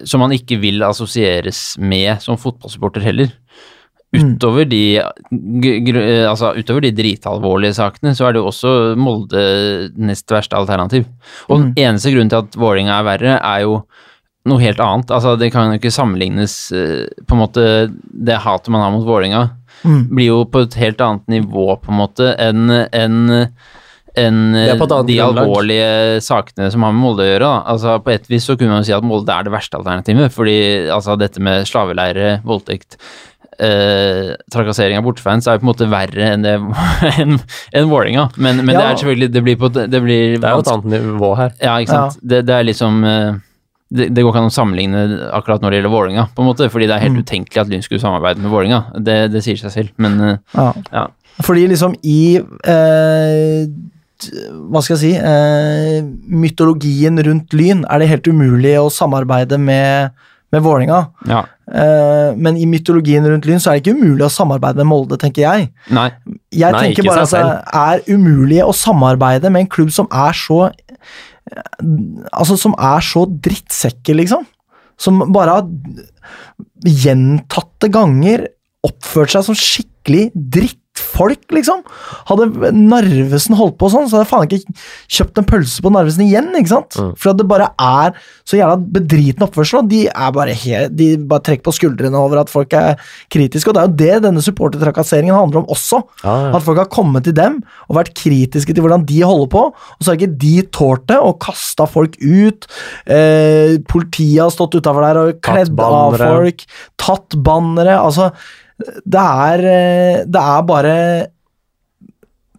som man ikke vil assosieres med som fotballsupporter heller. Utover de, altså, utover de dritalvorlige sakene, så er det jo også Molde nest verste alternativ. Og den eneste grunnen til at Vålerenga er verre, er jo noe helt annet. Altså, det kan jo ikke sammenlignes eh, På en måte, det hatet man har mot Vålerenga, Mm. blir jo på et helt annet nivå, på en måte, enn enn enn annet de grunnlag. alvorlige sakene som har med Molde å gjøre. Da. Altså, på et vis så kunne man si at Molde er det verste alternativet, fordi altså, dette med slaveleire, voldtekt, eh, trakassering av bortefans er jo på en måte verre enn det [LAUGHS] enn enn Vålerenga. Men, men det er selvfølgelig Det blir, på, det blir Det er jo et annet nivå her. ja, ikke sant. Det, det er liksom eh, det, det går ikke an å sammenligne akkurat når det gjelder Vålerenga, på en måte, fordi det er helt Mm. utenkelig at Lyn skulle samarbeide med Vålerenga. Det, det sier seg selv, men eh, Ja. ja. Fordi liksom i eh, Hva skal jeg si eh, Mytologien rundt Lyn er det helt umulig å samarbeide med, med Vålerenga. ja. Eh, men i mytologien rundt Lyn så er det ikke umulig å samarbeide med Molde, tenker jeg. Nei. Jeg Nei, tenker ikke bare at det er umulig å samarbeide med en klubb som er så Altså, som er så drittsekker, liksom. Som bare har gjentatte ganger oppført seg som skikkelig drittfolk, liksom. Hadde Narvesen holdt på sånn, så hadde jeg faen ikke kjøpt en pølse på Narvesen igjen, ikke sant? Mm. For det bare er så jævla bedriten oppførsel, og de er bare helt De bare trekker på skuldrene over at folk er kritiske, og det er jo det denne supportertrakasseringen handler om også. Ja, ja. At folk har kommet til dem og vært kritiske til hvordan de holder på, og så har ikke de tålt det og kasta folk ut. Eh, politiet har stått utafor der og kledd av folk, tatt bannere. Altså, det er eh, Det er bare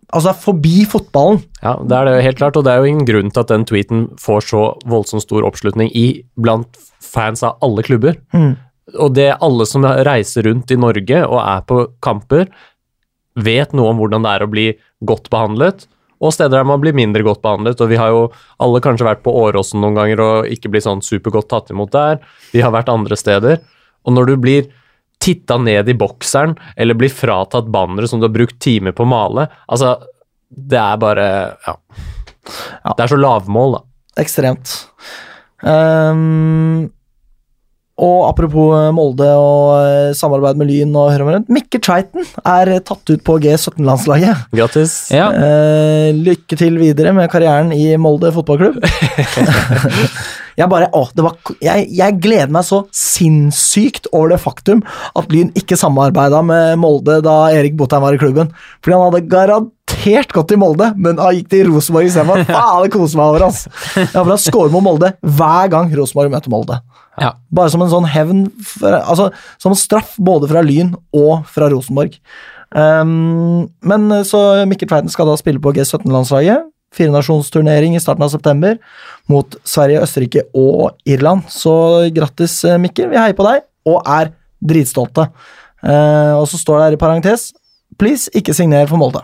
Altså, forbi fotballen. Ja, det er det helt klart, og det er jo ingen grunn til at den tweeten får så voldsomt stor oppslutning i blant fans av alle klubber. Mm. Og det alle som reiser rundt i Norge og er på kamper, vet noe om hvordan det er å bli godt behandlet, og steder der man blir mindre godt behandlet. Og vi har jo alle kanskje vært på Åråsen noen ganger og ikke blitt sånn supergodt tatt imot der. Vi har vært andre steder. Og når du blir titta ned i bokseren, eller blir fratatt bannere som du har brukt timer på å male, altså Det er bare Ja. Ja. Det er så lavmål, da. Ekstremt. Um, og apropos eh, Molde og eh, samarbeid med Lyn og Høyre Mikke Triton er eh, tatt ut på G17-landslaget. Grattis. Ja. Uh, lykke til videre med karrieren i Molde fotballklubb. [LAUGHS] jeg bare, å, det var, jeg, jeg gleder meg så sinnssykt over det faktum at Lyn ikke samarbeida med Molde da Erik Botheim var i klubben. Fordi han hadde garantert gått til Molde, men han gikk til Rosenborg istedenfor. Faen, det koser meg over, ass. Jeg håper han scorer mot Molde hver gang Rosenborg møter Molde. Ja. Bare som en sånn hevn Altså som en straff både fra Lyn og fra Rosenborg. Um, men så Mikkel Tveiten skal da spille på G17-landslaget. Firenasjonsturnering i starten av september mot Sverige, Østerrike og Irland. Så grattis, eh, Mikkel. Vi heier på deg og er dritstolte. Eh, og så står det her i parentes Please, ikke signer for Molde.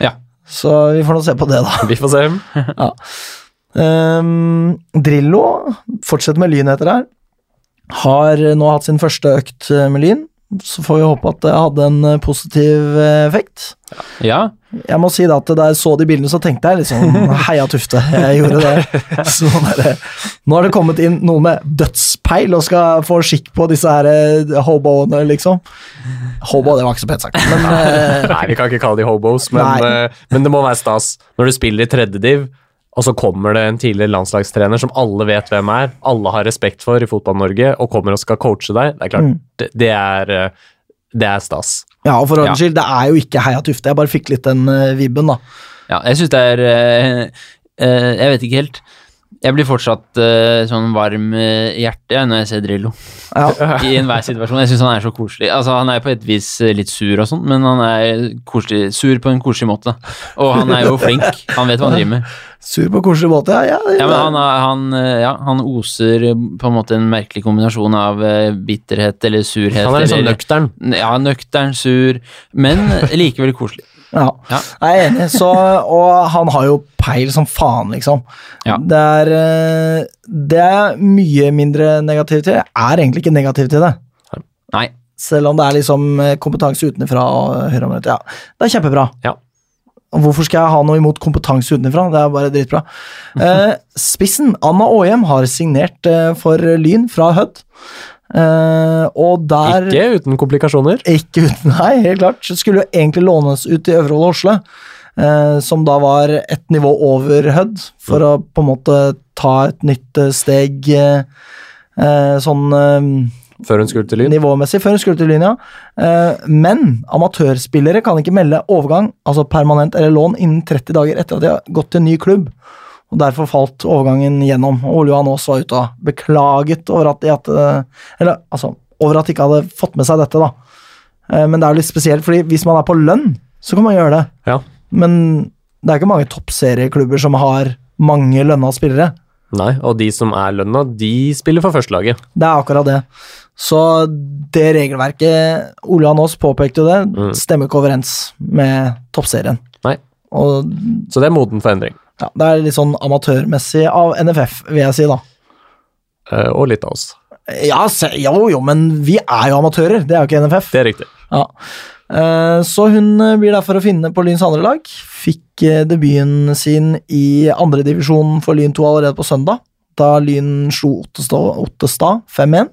Ja. Så vi får nå se på det, da. Vi får se. [LAUGHS] Um, Drillo fortsetter med Lyn etter her. Har nå hatt sin første økt eh, med Lyn. Så får vi håpe at det hadde en eh, positiv eh, effekt. ja. Jeg må si da at da jeg så de bildene, så tenkte jeg liksom [LAUGHS] Heia Tufte. Jeg gjorde det. [LAUGHS] Så der, nå har det kommet inn noen med dødspeil og skal få skikk på disse her eh, hoboene, liksom. Hobo, det var ikke så pent sagt, [LAUGHS] men Nei, vi kan ikke kalle de hobos, men, men det må være stas. Når du spiller i tredjediv, og så kommer det en tidligere landslagstrener som alle vet hvem er, alle har respekt for i Fotball-Norge, og kommer og skal coache deg, det er klart, Mm. det, det, er, eh, det er stas. Ja, og for Ja. skyld, det er jo ikke Heia Tufte. Jeg bare fikk litt den uh, vibben, da. ja jeg syns det er uh, uh, Jeg vet ikke helt. Jeg blir fortsatt uh, sånn varm eh, i hjertet når jeg ser Drillo. Ja. [LAUGHS] I enhver situasjon. Jeg syns han er så koselig. Altså, han er på et vis eh, litt sur og sånn, men han er koselig, sur på en koselig måte. Og han er jo flink. Han vet hva han driver med. Sur på koselig måte, ja. ja, Ja, men han, er- han, ja, han oser på en måte en merkelig kombinasjon av bitterhet eller surhet. Han er litt sånn eller, nøktern. Ja, nøktern, sur, men likevel koselig. Ja, Ja. jeg er enig. Så, og han har jo peil som faen, liksom. Ja. Det er eh, Det er mye mindre negativt til. Jeg er egentlig ikke negativ til det. Nei. Selv om det er liksom eh, kompetanse utenfra og høyre og Ja, det er kjempebra. Ja. Hvorfor skal jeg ha noe imot kompetanse utenfra? Det er bare dritbra. [LAUGHS] Eh, spissen, Anna Aahjem, har signert for Lyn fra Hødd. Eh, og der Ikke uten komplikasjoner. ikke uten, nei, helt klart. Skulle jo egentlig lånes ut til Øvre Åsle, uh, som da var et nivå over Hødd, for å på en måte ta et nytt eh, steg eh, sånn Før hun skulle til Lyn. nivåmessig før hun skulle til Lyn, ja. Men amatørspillere kan ikke melde overgang, altså permanent eller lån, innen 30 dager etter at de har gått til en ny klubb. Og Derfor falt overgangen gjennom. Ole Johan Aas var ute og beklaget over at de hadde Eller altså, over at de ikke hadde fått med seg dette, da. Eh, Men det er jo litt spesielt, fordi hvis man er på lønn, så kan man gjøre det. Ja. Men det er ikke mange toppserieklubber som har mange lønna spillere. Nei, og de som er lønna, de spiller for førstelaget. Det er akkurat det. Så det regelverket Ole Johan Aas påpekte jo det, Mm. stemmer ikke overens med toppserien. Nei. Og Så det er moden for endring. Ja, det er litt sånn amatørmessig av NFF, vil jeg si, da. Eh, og litt av oss. Ja, se, jo, jo, men vi er jo amatører, det er jo ikke NFF. Det er riktig. Ja. Eh, Så hun blir der for å finne på Lyns andre lag. Fikk eh, debuten sin i andredivisjon for Lyn 2 allerede på søndag, da Lyn slo Ottestad, Ottestad 5-1.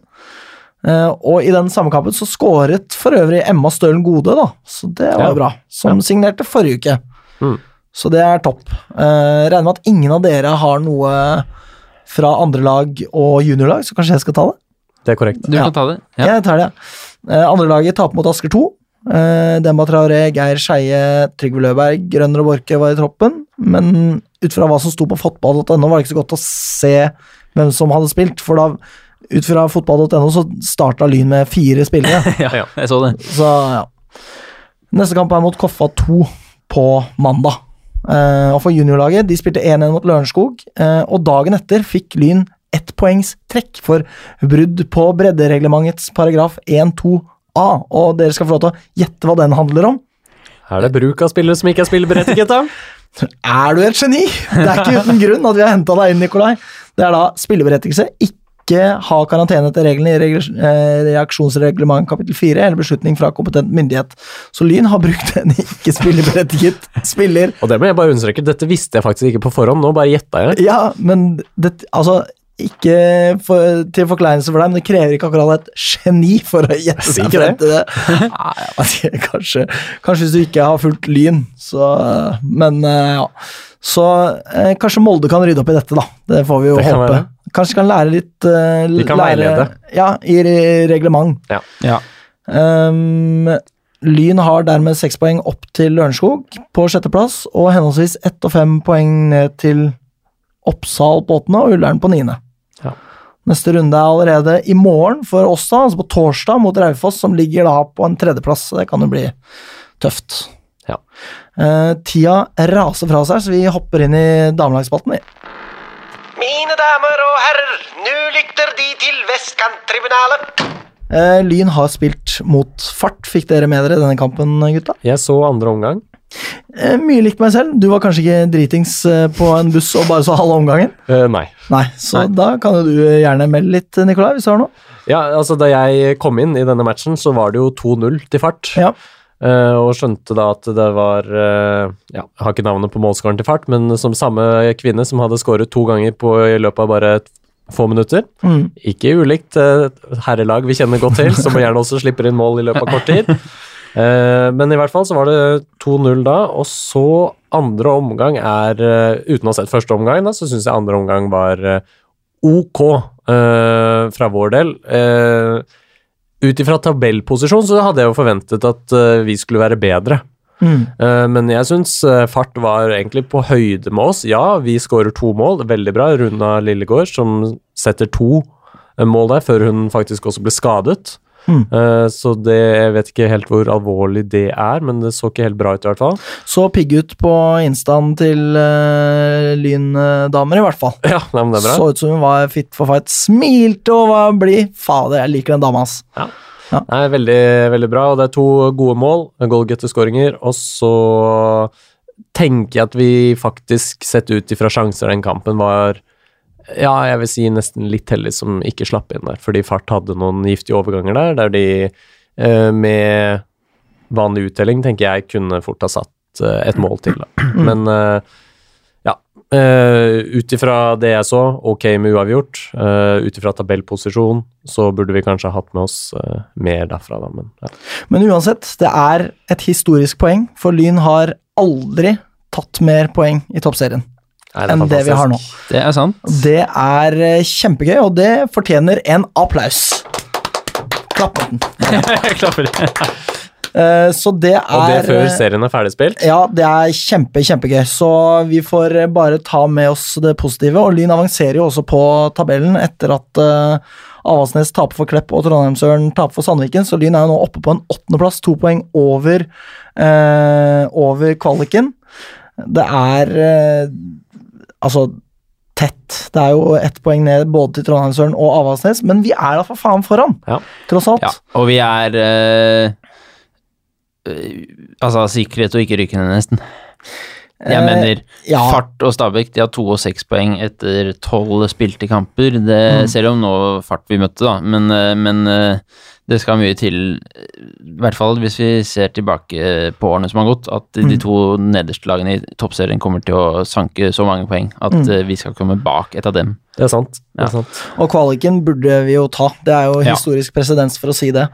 Eh, Og i den samme kampen så skåret for øvrig Emma Stølen Gode, da, så det var Ja. bra. Som Ja. signerte forrige uke. Mm. Så det er topp. Uh, regner med at ingen av dere har noe fra andre lag og juniorlag, så kanskje jeg skal ta det? Det er korrekt. Du Ja. kan ta det. Ja. Jeg tar det. Uh, andre laget taper mot Asker 2. Uh, Demba Traoré, Geir Skeie, Trygve Løberg, Grønner og Borke var i troppen. Men ut fra hva som sto på fotball.no, var det ikke så godt å se hvem som hadde spilt. For da, ut fra fotball.no, så starta Lyn med fire spillere. ja, [LAUGHS] Ja. jeg så det. Så ja. Neste kamp er mot Koffa 2 på mandag. Eh, og for juniorlaget, de spilte 1-1 mot Lørenskog, eh, og dagen etter fikk Lyn ett poengs trekk for brudd på breddereglementets paragraf 1-2a, og dere skal få lov til å gjette hva den handler om. Er det bruk av spillere som ikke er spilleberettiget, da? [LAUGHS] Er du et geni? Det er ikke uten grunn at vi har henta deg inn, Nikolai. Det er da spilleberettigelse, ikke ha karantene etter reglene i eh, reaksjonsreglement kapittel 4, eller beslutning fra kompetent myndighet. Så Lyn har brukt en ikke spilleberettiget spiller. Og det må jeg bare understreke, dette visste jeg faktisk ikke på forhånd, nå bare gjetta jeg. Ja, men det, altså ikke for, til forkleinelse for deg, men det krever ikke akkurat et geni for å gjette seg frem til det. Nei, ikke, kanskje, kanskje hvis du ikke har fulgt Lyn, så Men eh, ja. Så eh, kanskje Molde kan rydde opp i dette, da. Det får vi jo Det håpe. Kanskje kan lære litt uh, De kan lære, veilede. Ja, i reglement. Ja. Um, Lyn har dermed seks poeng opp til Lørenskog på sjetteplass, og henholdsvis ett og fem poeng ned til Oppsal på åttende og Ullern på niende. Ja. Neste runde er allerede i morgen for oss, da, altså på torsdag mot Raufoss, som ligger da på en tredjeplass. så Det kan jo bli tøft. Ja. Uh, tida raser fra seg, så vi hopper inn i damelagsspalten. vi. Mine damer og herrer, nå lytter De til Vestkanttribunalet. Eh, Lyn har spilt mot fart. Fikk dere med dere denne kampen, gutta? Jeg så andre omgang. Eh, mye likt meg selv. Du var kanskje ikke dritings eh, på en buss og bare så halve omgangen? Eh, nei. Nei, så Nei. da kan jo du gjerne melde litt, Nikolai, hvis du har noe. Ja, altså Da jeg kom inn i denne matchen, så var det jo 2-0 til fart. Ja. Eh, og skjønte da at det var eh, Ja, jeg har ikke navnet på målskåren til fart, men som samme kvinne som hadde skåret to ganger på, i løpet av bare få minutter. Mm. Ikke ulikt eh, herrelag vi kjenner godt til, som gjerne også slipper inn mål i løpet av kort tid. Men i hvert fall så var det 2-0 da, og så andre omgang er Uten å ha sett første omgang, da, så syns jeg andre omgang var ok fra vår del. Uh, Ut ifra tabellposisjon så hadde jeg jo forventet at uh, vi skulle være bedre. Mm. Uh, men jeg syns uh, fart var egentlig på høyde med oss. Ja, vi skårer to mål, veldig bra. Runa Lillegård som setter to mål der, før hun faktisk også ble skadet. Mm. Uh, så det, jeg vet ikke helt hvor alvorlig det er, men det så ikke helt bra ut i hvert fall. Så pigg ut på instaen til uh, Lyn-damer, i hvert fall. Ja, nei, men det er bra. Så ut som hun var fit for fight. Smilte og var blid. Fader, jeg liker den dama, ass. Nei, veldig, veldig bra, og det er to gode mål, goalgetter-skåringer, og så tenker jeg at vi faktisk, sett ut ifra sjanser den kampen, var ja, jeg vil si nesten litt heldig som ikke slapp inn der, fordi Fart hadde noen giftige overganger der, der de eh, med vanlig uttelling, tenker jeg, kunne fort ha satt eh, et mål til. Da. [CLEARS THROAT] Men eh, ja, ut ifra det jeg så, ok med uavgjort. Ut ifra tabellposisjon, så burde vi kanskje ha hatt med oss mer derfra, da, men ja. Men uansett, det er et historisk poeng, for Lyn har aldri tatt mer poeng i toppserien. Nei, det enn det vi har nå. Det er sant. Det er eh, kjempegøy, og det fortjener en applaus. Klapp den. [LAUGHS] Jeg klapper. [LAUGHS] Eh, Så det er Og det før eh, serien er ferdigspilt. Ja, det er kjempe, kjempegøy. Så vi får bare ta med oss det positive. Og Lyn avanserer jo også på tabellen etter at uh, Avaldsnes taper for Klepp og Trondheimsøren taper for Sandviken. Så Lyn er jo nå oppe på en åttendeplass, to poeng over, uh, over kvaliken. Det er eh, altså tett. Det er jo ett poeng ned både til Trondheimsøren og Avaldsnes, men vi er da for faen foran, Ja. tross alt. Ja, og vi er øh, Altså sikkerhet og ikke rykkende, nesten. Jeg Eh, mener ja. Fart og Stabæk de har to og seks poeng etter tolv spilte kamper. Det, Mm. Selv om nå Fart vi møtte, da, men, men det skal mye til, i hvert fall hvis vi ser tilbake på årene som har gått, at de Mm. to nederste lagene i toppserien kommer til å sanke så mange poeng at Mm. eh, vi skal komme bak et av dem. Det er sant. Det er sant. Og kvaliken burde vi jo ta. Det er jo Ja. historisk presedens for å si det.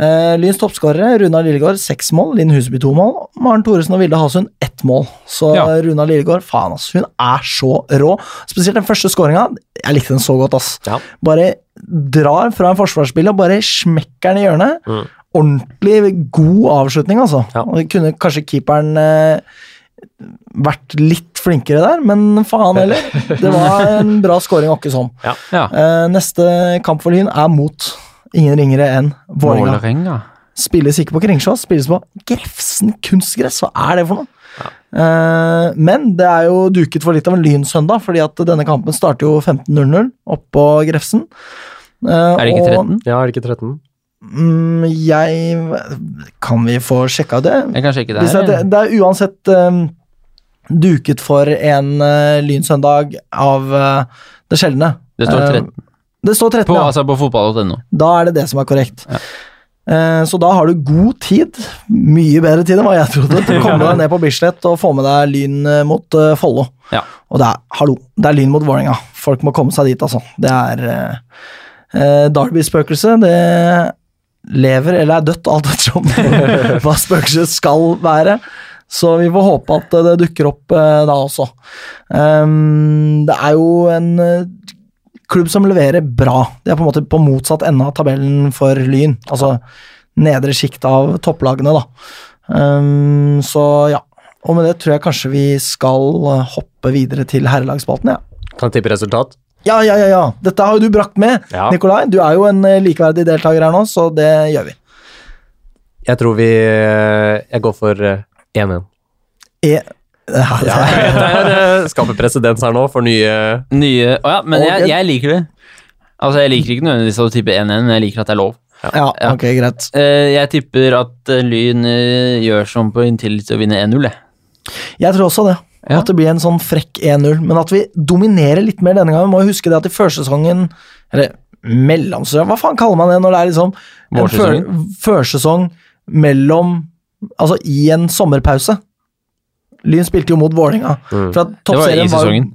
Uh, Lyns toppskårere, Runa Lillegård, seks mål. Linn Husby to mål. Maren Thoresen og Vilde Hasund ett mål. Så Ja. Runa Lillegård, faen ass, hun er så rå. Spesielt den første skåringa. Jeg likte den så godt, ass. Ja. Bare drar fra en forsvarsspiller og bare smekker den i hjørnet. Mm. Ordentlig god avslutning, altså. Ja. Og Kunne kanskje keeperen eh, vært litt flinkere der, men faen heller. [LAUGHS] Det var en bra scoring, åkke sånn. Ja. Eh, neste kamp for Lyn er mot ingen ringere enn. Vålerenga. Spilles ikke på Kringsjå, spilles på Grefsen kunstgress. Hva er det for noe? Eh, men det er jo duket for litt av en lynsøndag, fordi at denne kampen starter jo 15.00 oppå Grefsen. Eh, Er det ikke og, 13? Ja, er det ikke 13? Mm, jeg Kan vi få sjekka det? Jeg kan sjekke det her. det, det er uansett eh, duket for en lynsøndag av det sjeldne. Det står Eh, 13 det står 13, på, ja. altså på fotball.no. Da er det det som er korrekt. Ja. Eh, Så da har du god tid, mye bedre tid enn hva jeg trodde, [LAUGHS] til å komme deg ned på Bislett og få med deg Lyn eh, mot eh, Follo. Ja. Og det er, hallo, det er Lyn mot Vålerenga. Folk må komme seg dit, altså. Det er eh, Derby-spøkelset, det lever eller er dødt, alt ettersom [LAUGHS] hva spøkelset skal være. Så vi får håpe at det dukker opp eh, da også. Um, det er jo en klubb som leverer bra. De er på en måte på motsatt ende av tabellen for Lyn. Altså nedre sjikt av topplagene, da. Um, så ja. Og med det tror jeg kanskje vi skal eh, hoppe videre til herrelagsspalten, ja. Kan jeg tippe resultat? Ja, ja, ja, ja. Dette har jo du brakt med, Ja. Nikolai. Du er jo en eh, likeverdig deltaker her nå, så det gjør vi. Jeg tror vi Jeg går for eh, 1-1. E Ja, det er, det er, eh, skaper presedens her nå for nye Nye Å ja, men jeg, jeg liker det. Altså, jeg liker ikke nødvendigvis å tippe 1-1, men jeg liker at det er lov. ja, Ja. ok, greit. Eh, Jeg tipper at eh, Lyn gjør som på inntil til å vinne 1-0, jeg. Jeg tror også det. Ja. At det blir en sånn frekk 1-0. Men at vi dominerer litt mer denne gangen. Må jo huske det at i førsesongen Eller mellomsesong Hva faen kaller man det når det er liksom en før- førsesong mellom Altså i en sommerpause. Lyn spilte jo mot Vålerenga. Mm. Det var i sesongen.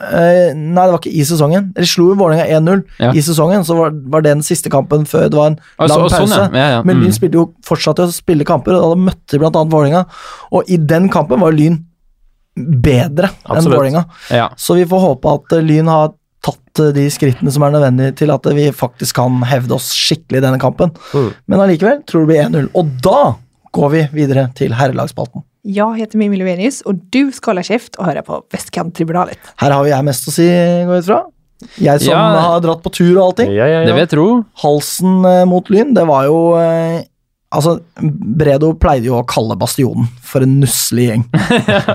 Eh, nei, det var ikke i sesongen. De slo jo Vålerenga 1-0 Ja. i sesongen, så var, var det den siste kampen før det var en Og lang pause. sånn, ja. Ja, ja. Men Mm. Lyn spilte jo fortsatte å spille kamper, og da møtte de annet Vålerenga. Og i den kampen var Lyn bedre enn. Vålerenga. Så vi får håpe at eh, Lyn har tatt eh, de skrittene som er nødvendige til at vi faktisk kan hevde oss skikkelig i denne kampen. Mm. Men allikevel tror det blir 1-0. Og da går vi videre til herrelagsspalten. Jag heter Mimmi Lovenius og du skal holde kjeft og høre på Västkanttribunalet. Her har jo jeg mest å si, går jeg ut fra. Jeg som Ja. har dratt på tur og allting. Ja, ja, Det vil jeg tro. Halsen eh, mot Lyn, det var jo eh, Altså, Bredo pleide jo å kalle Bastionen for en nusselig gjeng.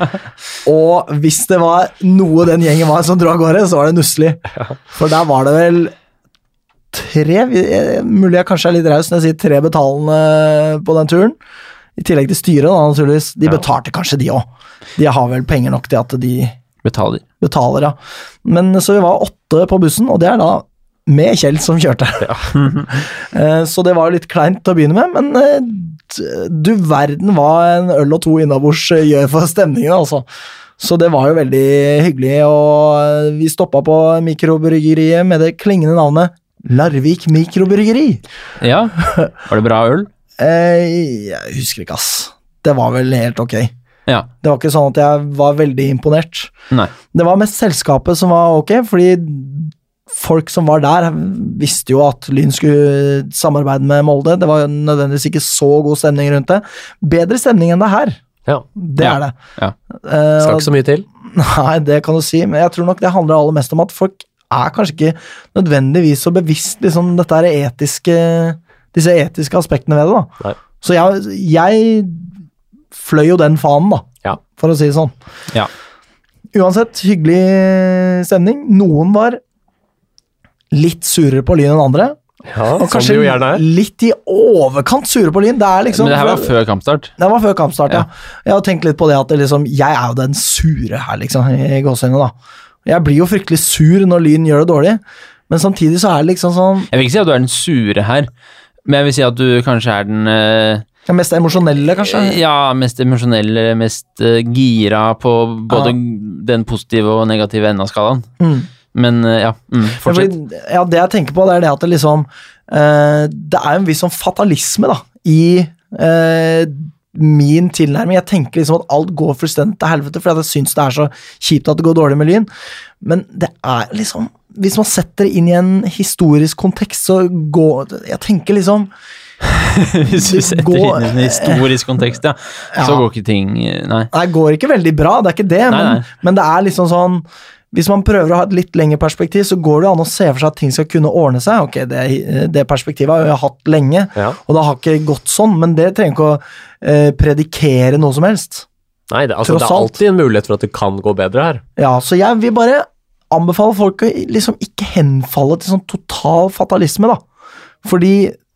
[LAUGHS] og hvis det var noe den gjengen var som dro av gårde, så var det nusselig. For der var det vel tre eh, Mulig jeg kanskje er litt raus når jeg sier tre betalende på den turen. I tillegg til styret, da, naturligvis. De betalte kanskje, de òg. De har vel penger nok til at de Betaler. betaler, ja. Men så vi var åtte på bussen, og det er da med Kjell som kjørte. Ja. [LAUGHS] så det var litt kleint til å begynne med, men eh, du verden hva en øl og to innabords eh, gjør for stemningen, altså. Så det var jo veldig hyggelig, og eh, vi stoppa på mikrobryggeriet med det klingende navnet Larvik mikrobryggeri. Ja. Var det bra øl? Eh, jeg husker ikke, ass. Det var vel helt ok. Ja. Det var ikke sånn at jeg var veldig imponert. Nei. Det var mest selskapet som var ok, fordi folk som var der, visste jo at Lyn skulle samarbeide med Molde. Det var nødvendigvis ikke så god stemning rundt det. Bedre stemning enn det her. Ja. Det Ja. er det. Ja. Eh, Skal ikke så mye til. [LAUGHS] Nei, det kan du si, men jeg tror nok det handler aller mest om at folk er kanskje ikke nødvendigvis så bevisst liksom, dette er etiske, disse etiske aspektene ved det. da. Nei. Så jeg, jeg fløy jo den fanen, da, Ja. for å si det sånn. Ja. Uansett, hyggelig stemning. Noen var litt surere på Lyn enn andre. Ja, Og som kanskje det jo gjerne er. litt i overkant sure på Lyn. Det er liksom Men det her var før kampstart. det var før kampstart, ja. Ja. Jeg har tenkt litt på det at det liksom, jeg er jo den sure her, liksom, i gåsene da. Jeg blir jo fryktelig sur når Lyn gjør det dårlig, men samtidig så er det liksom sånn Jeg vil ikke si at du er den sure her, men jeg vil si at du kanskje er den eh, Den mest emosjonelle, kanskje. Ja, mest emosjonelle, mest eh, gira på både den positive og negative enden av skalaen. Mm. Men eh, ja, mm, fortsett. ja, det jeg tenker på, det er det at det liksom Det er en viss sånn fatalisme, da, i min tilnærming. Jeg tenker liksom at alt går fullstendig til helvete, fordi jeg syns det er så kjipt at det går dårlig med Lyn. Men det er liksom Hvis man setter det inn i en historisk kontekst, så går Jeg tenker liksom [LAUGHS] Hvis vi setter går, inn i en historisk kontekst, ja, [LAUGHS] så Ja. går ikke ting eh, Nei. Nei, det går ikke veldig bra, det er ikke det, Nei, men, nei. men det er liksom sånn Hvis man prøver å ha et litt lengre perspektiv, så går det jo an å se for seg at ting skal kunne ordne seg. Ok, det, det perspektivet har jeg hatt lenge, Ja. og det har ikke gått sånn, men det trenger ikke å eh, predikere noe som helst. Nei, det, altså, det er alltid en mulighet for at det kan gå bedre her. Ja, så jeg vil bare anbefale folk å liksom ikke henfalle til sånn total fatalisme, da. Fordi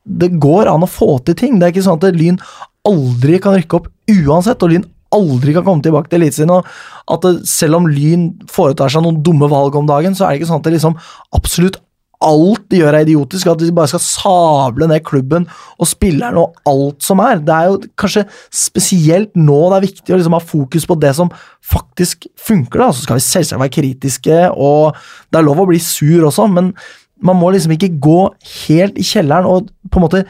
det går an å få til ting. Det er ikke sånn at Lyn aldri kan rykke opp uansett, og Lyn aldri kan komme tilbake til Eliteserien. At det, selv om Lyn foretar seg noen dumme valg om dagen, så er det ikke sånn at det liksom absolutt alt de gjør er idiotisk, at de bare skal sable ned klubben og spillerne og alt som er. Det er jo kanskje spesielt nå det er viktig å liksom ha fokus på det som faktisk funker. da, Så skal vi selvsagt være kritiske, og det er lov å bli sur også, men man må liksom ikke gå helt i kjelleren og på en måte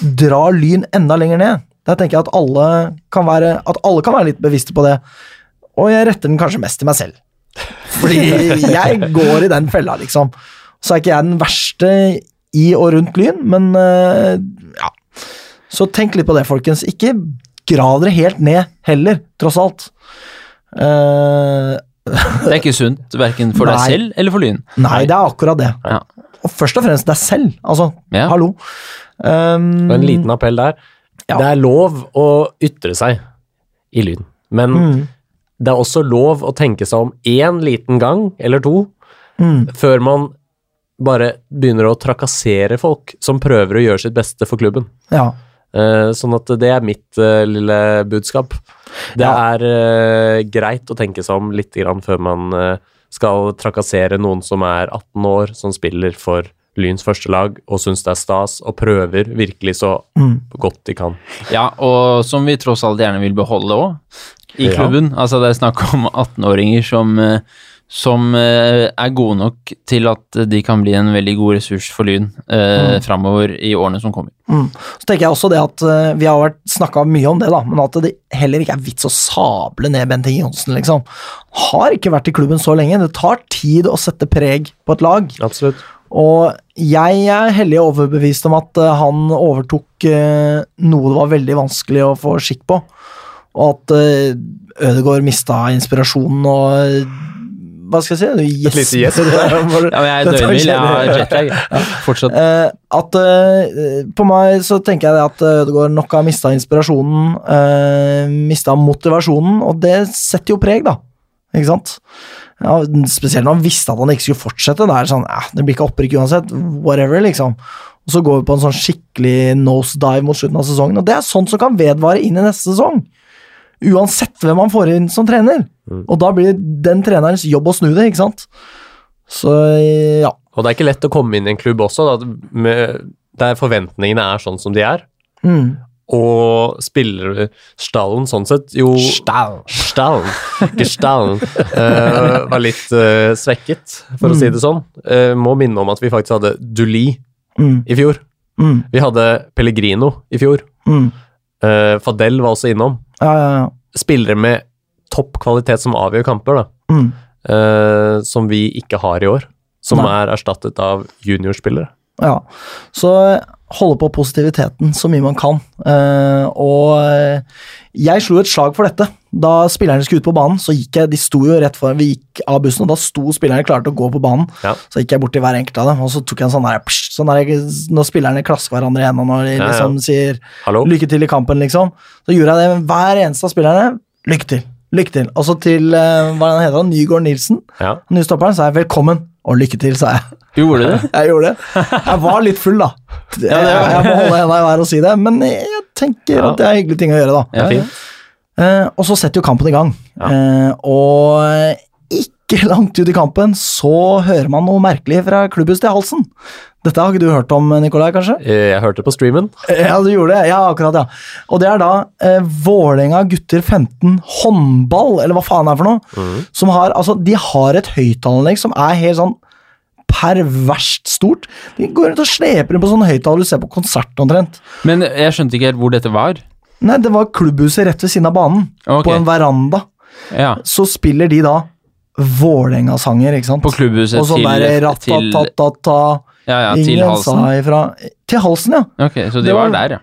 dra Lyn enda lenger ned. Der tenker jeg at alle kan være, at alle kan være litt bevisste på det, og jeg retter den kanskje mest til meg selv. Fordi [LAUGHS] jeg går i den fella, liksom. Så er ikke jeg den verste i og rundt Lyn, men eh, ja. Så tenk litt på det, folkens. Ikke grav dere helt ned heller, tross alt. Uh, Det er ikke sunt, verken for deg selv eller for Lyn. nei, det er akkurat det. Ja. Og først og fremst deg selv. Altså, Ja. hallo. Um, en liten appell der. Ja. Det er lov å ytre seg i Lyn, men mm, det er også lov å tenke seg om én liten gang eller to mm, før man bare begynner å trakassere folk som prøver å gjøre sitt beste for klubben. ja. Eh, sånn at det er mitt eh, lille budskap. Det Ja. er eh, greit å tenke seg om litt grann før man skal trakassere noen som er 18 år, som spiller for Lyns første lag og syns det er stas, og prøver virkelig så Mm. godt de kan. Ja, og som vi tross alt gjerne vil beholde òg, i Ja. klubben. Altså, det er snakk om 18-åringer som, eh, som eh, er gode nok til at de kan bli en veldig god ressurs for Lyn eh, framover i årene som kommer. Mm. Så tenker jeg også det at eh, Vi har snakka mye om det, da, men at det heller ikke er vits å sable ned Bent Inge Johnsen, liksom. Har ikke vært i klubben så lenge. Det tar tid å sette preg på et lag. Absolutt. Og jeg er hellig overbevist om at eh, han overtok noe det var veldig vanskelig å få skikk på. Og at uh, Ødegaard mista inspirasjonen og Hva skal jeg si? Et lite gjesp. [LAUGHS] Ja, men jeg er [LAUGHS] døgnvill, jeg har jetlag. Fortsatt. Uh, at uh, På meg så tenker jeg at eh, Ødegaard nok har mista inspirasjonen, uh, mista motivasjonen, og det setter jo preg, da. Ikke sant? Ja, spesielt når han visste at han ikke skulle fortsette. Det er sånn, eh, det blir ikke opprykk uansett. Whatever, liksom. Og så går vi på en sånn skikkelig nosedive mot slutten av sesongen, og det er sånt som kan vedvare inn i neste sesong. Uansett hvem man får inn som trener. Og da blir den trenerens jobb å snu det, ikke sant? Så ja. Og det er ikke lett å komme inn i en klubb også, da, med, der forventningene er sånn som de er. Mm. Og spillerstallen sånn sett jo Stall. Stallen, ikke stallen, [LAUGHS] uh, var litt uh, svekket, for å si det sånn. Uh, må minne om at vi faktisk hadde Duli Mm. i fjor. Mm. Vi hadde Pellegrino i fjor. Mm. Eh, Fadel var også innom. Ja, ja, ja. spillere med topp kvalitet som avgjør kamper, da. Mm. Uh, som vi ikke har i år. Som Nei. er erstattet av juniorspillere. Ja, så holde på positiviteten så mye man kan. Uh, og eh, jeg slo et slag for dette. Da spillerne skulle ut på banen, så gikk jeg, de sto jo rett foran, vi gikk av bussen, og da sto spillerne klare til å gå på banen. Ja. Så gikk jeg bort til hver enkelt av dem, og så tok jeg en sånn der, psh, sånn der når spillerne klasker hverandre igjen, og når de Ja, ja. liksom sier Hallo? lykke til i kampen, liksom. Så gjorde jeg det med hver eneste av spillerne. Lykke til, lykke til. Og så til, eh, hva heter han, Nygaard Nilsen, Ja. nystopperen, sa jeg velkommen og lykke til, sa jeg. Gjorde du det? [LAUGHS] Jeg gjorde det. Jeg var litt full, da. Jeg, jeg må holde henda i været og si det, men jeg tenker Ja. at det er hyggelige ting å gjøre, da. Er ja. fint. Eh, og så setter jo kampen i gang. Ja. Eh, og ikke [LAUGHS] langt ut i kampen så hører man noe merkelig fra klubbhuset til halsen. Dette har ikke du hørt om, Nikolai, kanskje? Eh, Jeg hørte på streamen. [LAUGHS] Ja, du gjorde det. Ja, akkurat, ja. Og det er da eh, Vålerenga gutter 15 håndball, eller hva faen det er for noe, som har Altså, de har et høyttaleranlegg som er helt sånn perverst stort. De går rundt og sleper inn på sånne høyttaler du ser på konsert omtrent. Men jeg skjønte ikke helt hvor dette var. Nei, det var klubbhuset rett ved siden av banen, Okay. på en veranda. Ja, Så spiller de da Vålerenga-sanger, ikke sant? På klubbhuset og sånn til- ratatatata, ja, ja til sa halsen. ifra Til halsen, ja. Ok, så de var var- der, ja.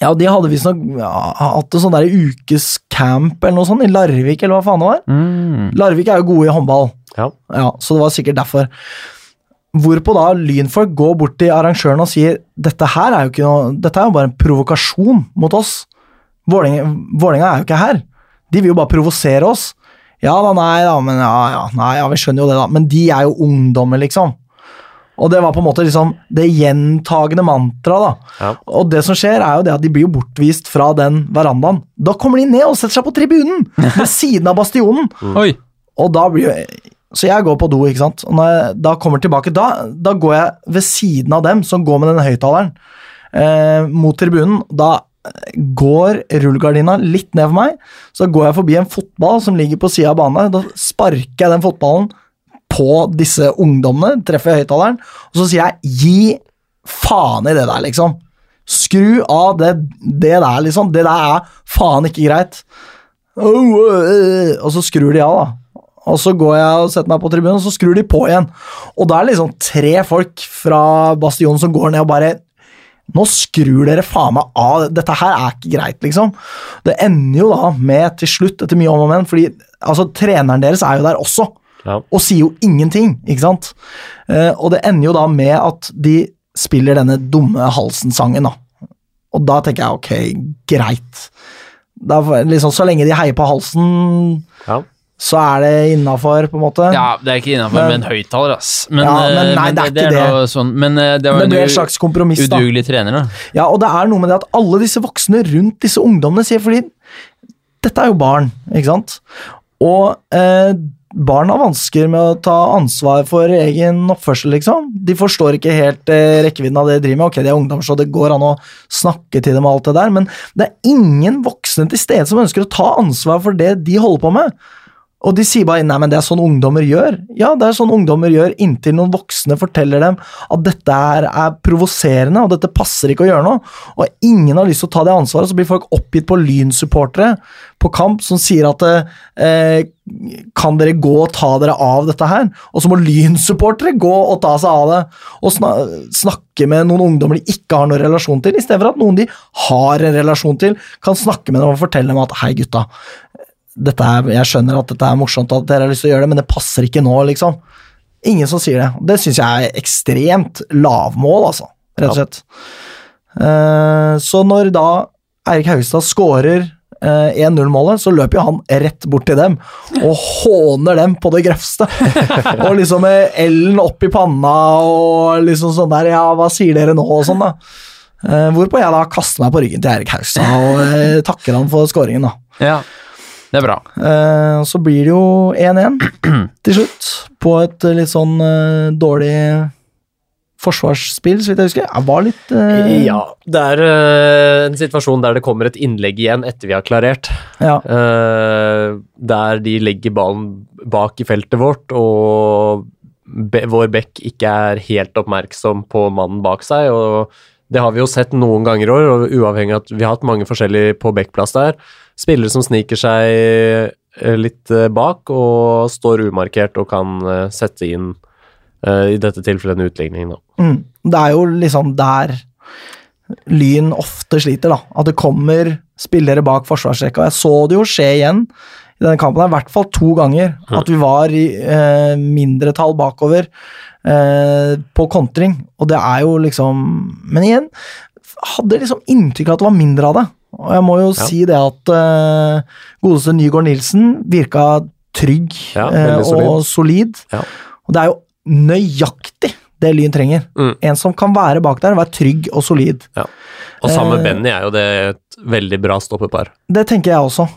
Ja, de hadde visstnok ja, hatt en sånn der ukescamp eller noe sånt i Larvik, eller hva faen det var. Mm. Larvik er jo gode i håndball, Ja. ja, så det var sikkert derfor. Hvorpå da lynfolk går bort til arrangøren og sier dette her er jo ikke noe, dette er jo bare en provokasjon mot oss. Vålerenga Vålerenga er jo ikke her. De vil jo bare provosere oss. Ja da, nei da, men ja, ja, nei, ja, vi skjønner jo det, da. Men de er jo ungdommer, liksom. Og det var på en måte liksom det gjentagende mantraet, da. Ja. Og det som skjer, er jo det at de blir jo bortvist fra den verandaen. Da kommer de ned og setter seg på tribunen! [LAUGHS] Ved siden av bastionen! Mm. Og da blir jo Så jeg går på do, ikke sant. Og når jeg da kommer tilbake, da, da går jeg ved siden av dem som går med den høyttaleren, eh, mot tribunen. Da går rullegardina litt ned for meg, så går jeg forbi en fotball som ligger på sida av banen. Da sparker jeg den fotballen på disse ungdommene, treffer høyttaleren, og så sier jeg 'gi faen i det der', liksom. Skru av det, det der, liksom. Det der er faen ikke greit. Og så skrur de av, da. Og så går jeg og setter meg på tribunen, og så skrur de på igjen. Og da er det liksom tre folk fra Bastionen som går ned og bare Nå skrur dere faen meg av. Dette her er ikke greit, liksom. Det ender jo da med, til slutt, etter mye om og men, fordi altså, treneren deres er jo der også Ja. og sier jo ingenting, ikke sant? Eh, og det ender jo da med at de spiller denne dumme halsen-sangen, da. Og da tenker jeg ok, greit. Liksom, så lenge de heier på halsen, Ja. Så er det innafor, på en måte. Ja, det er ikke innafor Men- med en høyttaler, ass. Men, Ja, men nei, nei, det er ikke det. Sånn, men eh, det var det en ble et u- slags kompromiss, da. udugelig trener, da. Ja, og det er noe med det at alle disse voksne rundt disse ungdommene sier fordi dette er jo barn, ikke sant? Og eh, barn har vansker med å ta ansvar for egen oppførsel, liksom. De forstår ikke helt eh, rekkevidden av det de driver med. Ok, de er ungdom, så det går an å snakke til dem og alt det der, men det er ingen voksne til stede som ønsker å ta ansvar for det de holder på med. Og de sier bare nei, men det er sånn ungdommer gjør. Ja, det er sånn ungdommer gjør inntil noen voksne forteller dem at dette er, er provoserende, og dette passer ikke å gjøre noe. Og ingen har lyst til å ta det ansvaret, så blir folk oppgitt på lynsupportere på kamp som sier at eh, kan dere gå og ta dere av dette her? Og så må lynsupportere gå og ta seg av det, og sna snakke med noen ungdommer de ikke har noen relasjon til, i stedet for at noen de har en relasjon til, kan snakke med dem og fortelle dem at hei, gutta, er, jeg skjønner at dette er morsomt at dere har lyst til å gjøre det, men det passer ikke nå, liksom. Ingen som sier det. Det syns jeg er ekstremt lavmål, altså, rett og slett. Uh, så når da Eirik Haugstad scorer uh, 1-0-målet, så løper jo han rett bort til dem og håner dem på det grøvste. [LAUGHS] og liksom med L-en opp i panna og liksom sånn der Ja, hva sier dere nå? og sånn, da. Uh, hvorpå jeg da kaster meg på ryggen til Eirik Haugstad og eh, takker han for scoringen, da. Ja, det er bra. Eh, så blir det jo 1-1 [CLEARS THROAT] til slutt, på et eh, litt sånn eh, dårlig forsvarsspill, så vidt jeg husker. Jeg var litt eh, Ja, det er en situasjon der det kommer et innlegg igjen etter vi har klarert. ja. Eh, der de legger ballen bak i feltet vårt, og be, vår bekk ikke er helt oppmerksom på mannen bak seg. og Det har vi jo sett noen ganger i år, og uavhengig av at vi har hatt mange forskjellige på backplass der. Spillere som sniker seg eh, litt eh, bak og står umarkert og kan eh, sette inn, i dette tilfellet, en utligning, da. Mm. Det er jo liksom der Lyn ofte sliter, da. At det kommer spillere bak forsvarsrekka. Jeg så det jo skje igjen i denne kampen, her, i hvert fall to ganger. At vi var i eh, mindretall bakover eh, på kontring. Og det er jo liksom Men igjen, hadde liksom inntrykk av at det var mindre av det. Og jeg må jo Ja. si det at eh, godeste Nygaard Nilsen virka trygg Ja, eh, og solid. Ja. Og det er jo nøyaktig det Lyn trenger. Mm. En som kan være bak der, være trygg og solid. Og sammen med Eh. Benny er jo det et veldig bra stoppepar. Det tenker jeg også.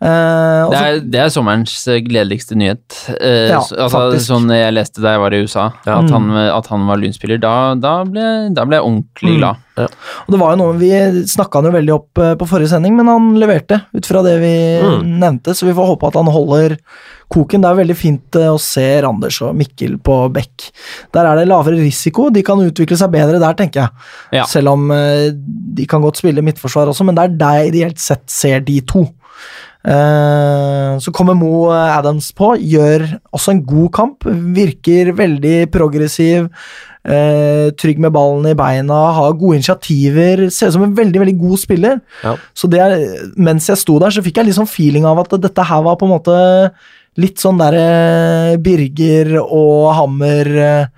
Eh, og Det er, det er sommerens eh, gledeligste nyhet. Uh, Ja, altså, faktisk. sånn jeg leste da jeg var i USA, Ja. at, han, at han var lynspiller, da, da, ble, da ble jeg ordentlig Mm. glad. Og det var jo noe, Vi snakka han jo veldig opp på forrige sending, men han leverte ut fra det vi Mm. nevnte, så vi får håpe at han holder koken. Det er veldig fint å se Randers og Mikkel på bekk. Der er det lavere risiko, de kan utvikle seg bedre der, tenker jeg. Ja. Selv om de kan godt spille midtforsvar også, men det er der jeg ideelt sett ser de to. Eh, så kommer Mo Adams på, gjør også en god kamp. Virker veldig progressiv. eh, trygg med ballen i beina, har gode initiativer. Ser ut som en veldig veldig god spiller. Ja. Så det er, mens jeg sto der, så fikk jeg litt sånn feeling av at dette her var på en måte litt sånn derre Birger og Hammer eh,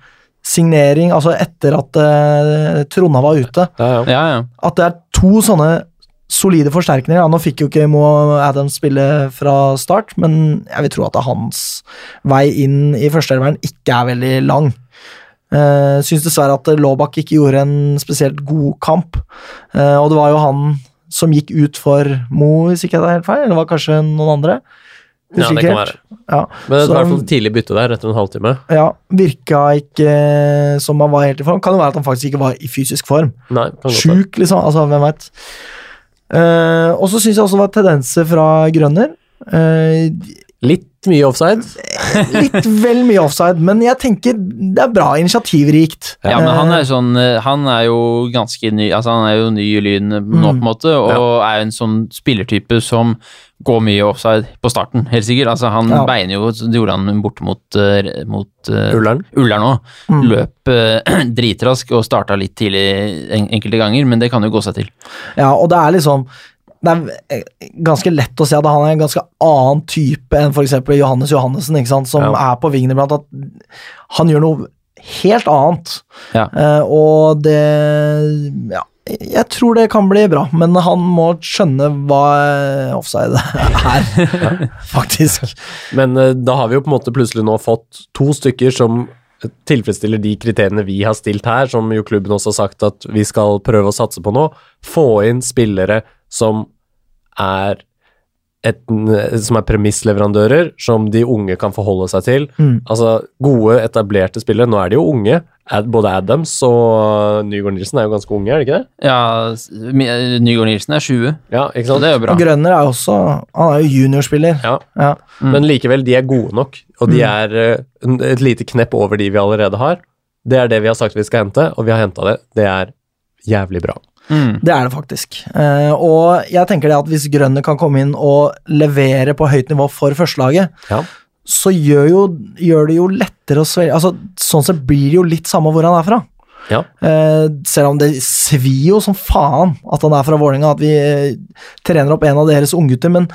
signering, altså etter at uh, Tronna var ute. Ja, ja. Ja, ja. At det er to sånne solide forsterkninger. Ja, nå fikk jo ikke Mo Adams spille fra start, men jeg vil tro at hans vei inn i førsteelveren ikke er veldig lang. Uh, Syns dessverre at Laabak ikke gjorde en spesielt god kamp. uh, og det var jo han som gikk ut for Mo, hvis ikke det er helt feil. Eller var det kanskje noen andre? Ja, det kan være. Ja, Men det var i hvert fall tidlig bytte der, etter en halvtime. ja, virka ikke som han var helt i form. Kan jo være at han faktisk ikke var i fysisk form. Nei. Sjuk, liksom. Altså, hvem veit. Eh, og så syns jeg også det var tendenser fra Grønner. Eh, Litt mye offside. litt vel mye offside, men jeg tenker det er bra initiativrikt. Ja, men han Eh, er sånn eh, Han er jo ganske ny Altså, han er jo ny i Lyn nå, Mm. på en måte, og er en sånn spillertype som går mye offside på starten, helt sikkert. Altså, han Ja. beiner jo Det gjorde han borte mot, eh, mot eh, Ullern. Ullern òg. Mm. Løp eh, [CLEARS THROAT] dritrask og starta litt tidlig en, enkelte ganger, men det kan jo gå seg til. Ja, og det er liksom det er eh, ganske lett å se at han er en ganske annen type enn f.eks. Johannes Johannessen, som Ja. er på vingen iblant. At han gjør noe helt annet. Ja. Uh, og det Ja, jeg tror det kan bli bra, men han må skjønne hva offside [LAUGHS] er, faktisk. Men eh, da har vi jo på en måte plutselig nå fått to stykker som tilfredsstiller de kriteriene vi har stilt her, som jo klubben også har sagt at vi skal prøve å satse på nå. Få inn spillere som er et, som er premissleverandører, som de unge kan forholde seg til. Mm. Altså gode, etablerte spillere. Nå er de jo unge. Ad, både Adams og Nygaard Nilsen er jo ganske unge, er det ikke det? Ja, Nygaard Nilsen er 20, Ja, ikke så det er jo bra. Og Grønner er også Han er jo juniorspiller. Ja. Ja. Mm. Men likevel, de er gode nok, og de Mm. er eh, et lite knepp over de vi allerede har. Det er det vi har sagt vi skal hente, og vi har henta det. Det er jævlig bra. Mm. Det er det faktisk. Eh, og jeg tenker det at hvis Grønner kan komme inn og levere på høyt nivå for førstelaget, Ja. så gjør, jo, gjør det jo lettere å svelge altså, Sånn sett blir det jo litt samme hvor han er fra. Ja. Uh, selv om det svir jo som faen at han er fra Vålerenga, at vi uh, trener opp en av deres unggutter, men,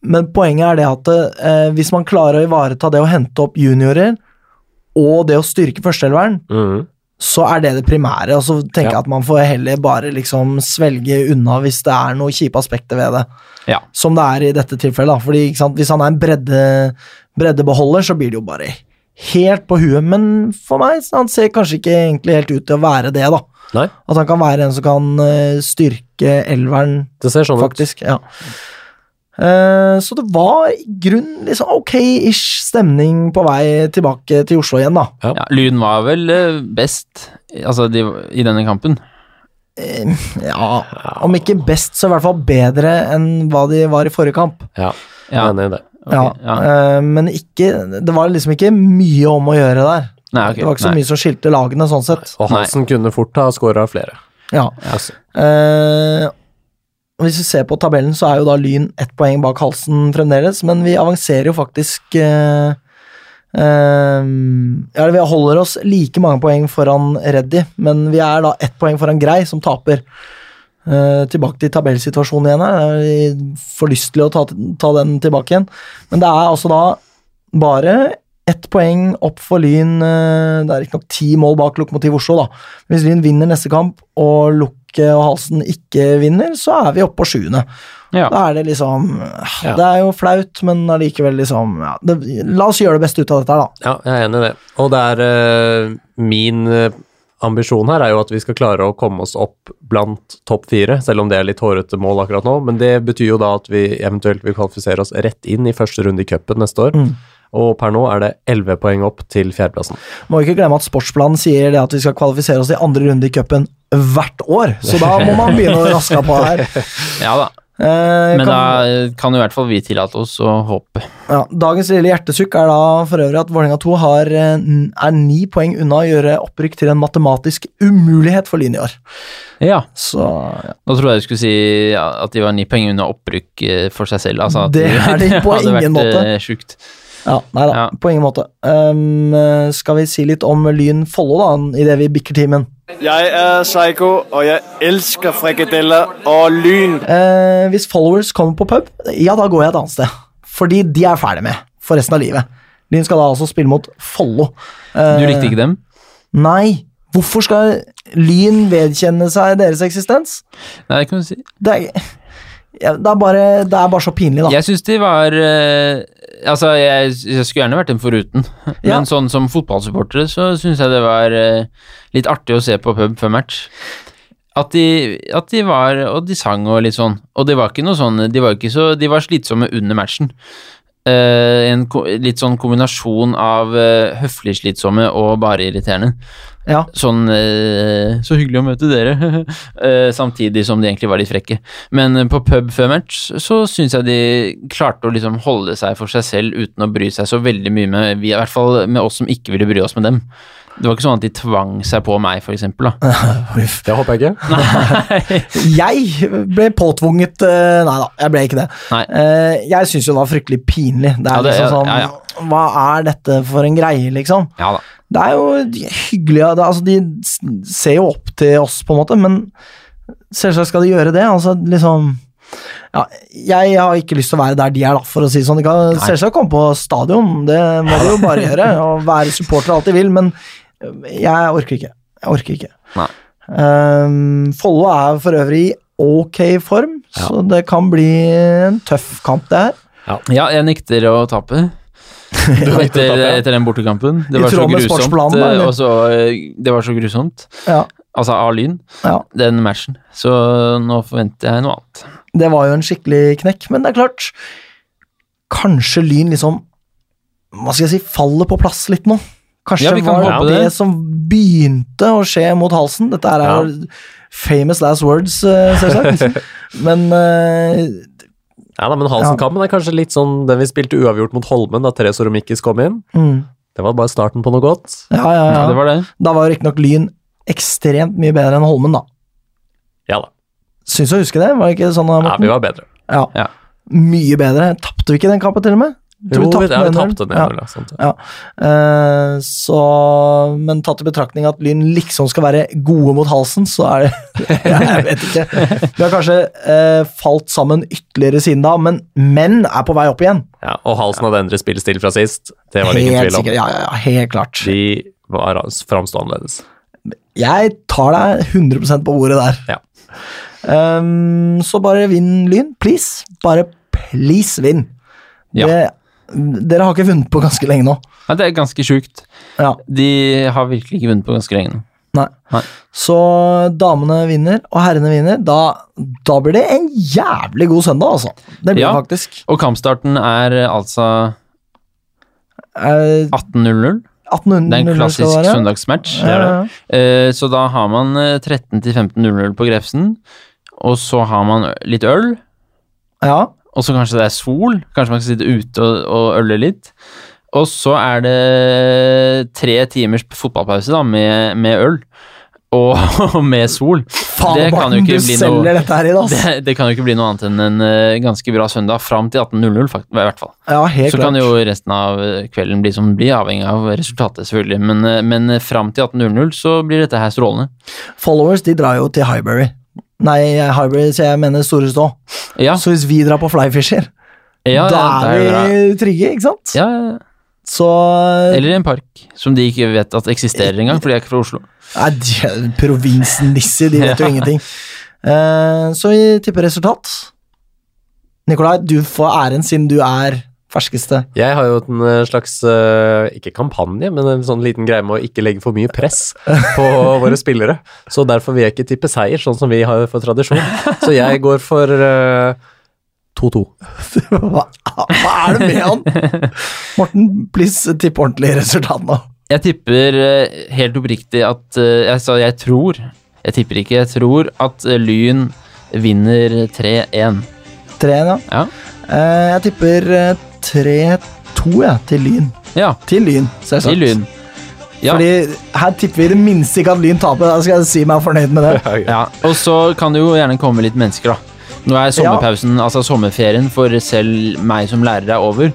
men poenget er det at uh, hvis man klarer å ivareta det å hente opp juniorer, og det å styrke førsteelveren, Mhm. Så er det det primære, og så tenker Ja. jeg at man får heller bare liksom svelge unna hvis det er noen kjipe aspekter ved det. Ja. Som det er i dette tilfellet, da. Fordi sant, hvis han er en bredde, breddebeholder, så blir det jo bare helt på huet. Men for meg, så han ser kanskje ikke egentlig helt ut til å være det, da. Nei, At han kan være en som kan eh, styrke elveren, det ser sånn faktisk. Ja. Eh, så det var i grunn liksom ok-ish stemning på vei tilbake til Oslo igjen, da. Ja. Ja, Lyn var vel eh, best altså, de, i denne kampen. Eh, Ja, om ikke best, så i hvert fall bedre enn hva de var i forrige kamp. Ja, Ja. enig i det. Okay, ja, ja. eh, Men ikke Det var liksom ikke mye om å gjøre der. Nei, okay, det var ikke så nei. mye som skilte lagene, sånn sett. Og Hansen kunne fort ha skåra flere. Ja. Altså, Eh, hvis vi ser på tabellen, så er jo da Lyn ett poeng bak halsen fremdeles, men vi avanserer jo faktisk eh, eh, Ja, vi holder oss like mange poeng foran Reddy, men vi er da ett poeng foran Grei, som taper. Eh, tilbake til tabellsituasjonen igjen her. Jeg får lyst til å ta, ta den tilbake igjen. Men det er altså da bare ett poeng opp for Lyn. eh, Det er riktignok ti mål bak Lokomotiv Oslo, da. Hvis Lyn vinner neste kamp og Lukke og Halsen ikke vinner, så er vi oppe på sjuende. Ja. Da er det liksom Ja. Det er jo flaut, men allikevel liksom ja, det, La oss gjøre det beste ut av dette her, da. ja, jeg er enig i det. Og det er eh, min eh, ambisjon her er jo at vi skal klare å komme oss opp blant topp fire, selv om det er litt hårete mål akkurat nå. Men det betyr jo da at vi eventuelt vil kvalifisere oss rett inn i første runde i cupen neste år. Mm. Og per nå er det elleve poeng opp til fjerdeplassen. Må ikke glemme at sportsplanen sier det at vi skal kvalifisere oss i andre runde i cupen hvert år, så da må man begynne å raske på her. [LAUGHS] Ja da, Eh, men kan, da kan i hvert fall vi tillate oss å håpe. ja, dagens lille hjertesukk er da for øvrig at Vålerenga 2 har, eh, er ni poeng unna å gjøre opprykk til en matematisk umulighet for Lyn i år. Ja, Så ja. nå trodde jeg du skulle si ja, at de var ni poeng unna opprykk eh, for seg selv. Altså at Det er de [LAUGHS] på ingen måte. Det hadde vært Sjukt. Ja, nei da, Ja. på ingen måte. Um, skal vi si litt om Lyn Follo, da, idet vi bikker timen? Jeg er Psycho, og jeg elsker frikadeller og lyn. Eh, hvis followers kommer på pub, ja, da går jeg et annet sted. Fordi de er ferdig med for resten av livet. Lyn skal da altså spille mot Follo. Eh, Du likte ikke dem? Nei. Hvorfor skal Lyn vedkjenne seg deres eksistens? Nei, det kan du si. Det er, ja, det er, bare, det er bare så pinlig, da. Jeg syns de var eh, Altså, jeg, jeg skulle gjerne vært dem foruten, [LAUGHS] Ja. men sånn som fotballsupportere så syns jeg det var eh, litt artig å se på pub før match. At de, at de var Og de sang og litt sånn. Og det var ikke noe sånn De var, ikke så, de var slitsomme under matchen. Uh, en litt sånn kombinasjon av uh, høflig slitsomme og bare irriterende. Ja. Sånn eh, Så hyggelig å møte dere. [LAUGHS] eh, samtidig som de egentlig var litt frekke. Men eh, på pub før match så syns jeg de klarte å liksom holde seg for seg selv uten å bry seg så veldig mye med vi, I hvert fall med oss som ikke ville bry oss med dem. Det var ikke sånn at de tvang seg på meg, for eksempel. Da. [LAUGHS] Det håper jeg ikke. [LAUGHS] Jeg ble påtvunget eh, Nei da, jeg ble ikke det. Nei. Eh, jeg syns jo det var fryktelig pinlig. Det er Ja, det- liksom sånn ja, Hva er dette for en greie, liksom? Ja da. Det er jo er det, altså, De ser jo opp til oss, på en måte, men selvsagt skal de gjøre det. Altså, liksom ja, Jeg har ikke lyst til å være der de er, da, for å si det sånn. De kan selvsagt komme på stadion, det må de jo bare [LAUGHS] gjøre. Og være supporter alt de vil, men jeg orker ikke. Jeg orker ikke. Nei. Um, Follo er for øvrig i ok form, så det kan bli en tøff kamp, det her. Ja, jeg nekter å tape. [LAUGHS] Etter, tape, ja. etter den bortekampen. Det var så grusomt. og så, eh, det var så grusomt. Ja, Altså av Lyn, ja. den matchen. Så nå forventer jeg noe annet. Det var jo en skikkelig knekk, men det er klart Kanskje Lyn liksom Hva skal jeg si faller på plass litt nå. Kanskje Ja, kan var håpe det. det. som begynte å skje mot halsen. Dette er Ja. jo famous last words, eh, selvsagt. [LAUGHS] men uh, Ja da, men Halsen-kampen er kanskje litt sånn den vi spilte uavgjort mot Holmen da Therese Romikis kom inn. mm, Det var bare starten på noe godt. ja, ja, ja. Ja, det var det. Da var jo riktignok Lyn ekstremt mye bedre enn Holmen, da. Ja da. Syns du å huske det? Var det ikke sånn? Ja, vi var bedre. Ja. Ja. Mye bedre. Tapte vi ikke den kampen, til og med? Jo, vi, tapte ja, vi 1-0. den Ja. 1-0, ja. sant, ja. Ja. Eh, så Men tatt i betraktning at Lyn liksom skal være gode mot halsen, så er det [LAUGHS] Jeg vet ikke. Vi har kanskje uh, falt sammen ytterligere siden da, men menn er på vei opp igjen. Ja, og Halsen hadde endret spillestil fra sist. Det var det ingen tvil om. sikkert. Ja, ja, helt klart. De var framstå annerledes. Jeg tar deg 100% på ordet der. Ja. Um, så bare vinn Lyn, please. Bare please vinn. Ja. Dere har ikke vunnet på ganske lenge nå. Ja, det er ganske sjukt. Ja, De har virkelig ikke vunnet på ganske lenge nå. nei. Nei. Så damene vinner, og herrene vinner. Da, da blir det en jævlig god søndag, altså. Det blir Ja. det faktisk. Og kampstarten er eh, altså Eh, 18.00. 1800 Det er en klassisk søndagsmatch. Ja, ja, ja. Eh, Så da har man eh, 13 til 15.00 på Grefsen, og så har man litt øl, ja. Og så kanskje det er sol, kanskje man kan sitte ute og, og øle litt. Og så er det tre timers fotballpause da, med, med øl. og [LAUGHS] med sol. Faen, det kan jo ikke bli noe her [LAUGHS] det, det kan jo ikke bli noe annet enn en eh, ganske bra søndag fram til 18.00, i hvert fall. Ja, helt Så klart. kan jo resten av eh, kvelden bli som den blir, avhengig av resultatet, selvfølgelig. Men, eh, men fram til 18.00 så blir dette her strålende. Followers de drar jo til Highbury. Nei, hybrid, så jeg mener Store Stå. Ja, Så hvis vi drar på Flyfisher, ja, da er vi trygge, ikke sant? Ja, ja. Så Eller en park som de ikke vet at eksisterer engang, for de er ikke fra Oslo. Nei, Provinsnisser, de vet jo [LAUGHS] ingenting. Uh, så vi tipper resultat. Nikolai, du får æren siden du er ferskeste. Jeg har jo en eh, slags, eh, ikke kampanje, men en sånn liten greie med å ikke legge for mye press [LAUGHS] på våre spillere. Så derfor vil jeg ikke tippe seier, sånn som vi har for tradisjon. Så jeg går for eh, 2-2. [LAUGHS] Hva, hva er det med han? Morten, please tipp ordentlig resultat nå. Jeg tipper eh, helt oppriktig at Altså, Jeg tror. Jeg tipper ikke. Jeg tror at eh, Lyn vinner 3-1. 3-1, ja. Ja. Eh, jeg tipper eh, 3-2 ja, til Lyn. ja. Til Lyn, selvsagt. Til Lyn. Ja. Fordi her tipper vi i det minste ikke at Lyn taper. Da skal jeg si meg fornøyd med det. Ja, og så kan det jo gjerne komme litt mennesker, da. Nå er sommerpausen, altså sommerferien for selv meg som lærer er over.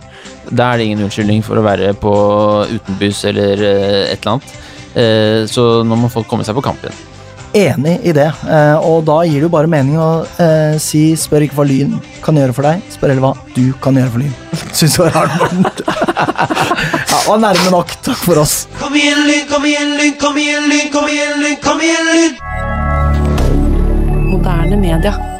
Da er det ingen unnskyldning for å være på utenbys eller eh, et eller annet. Eh, Så nå må folk komme seg på kamp igjen. Enig i det. Eh, og da gir det jo bare mening å eh, si spør ikke hva Lyn kan gjøre for deg, spør heller hva du kan gjøre for Lyn. [LAUGHS] Syns du var rart, Morten? [LAUGHS] ja, var nærme nok. Takk for oss. Kom igjen, Lyn, kom igjen, Lyn, kom igjen, Lyn, kom igjen, Lyn, kom igjen, Lyn! Moderne media.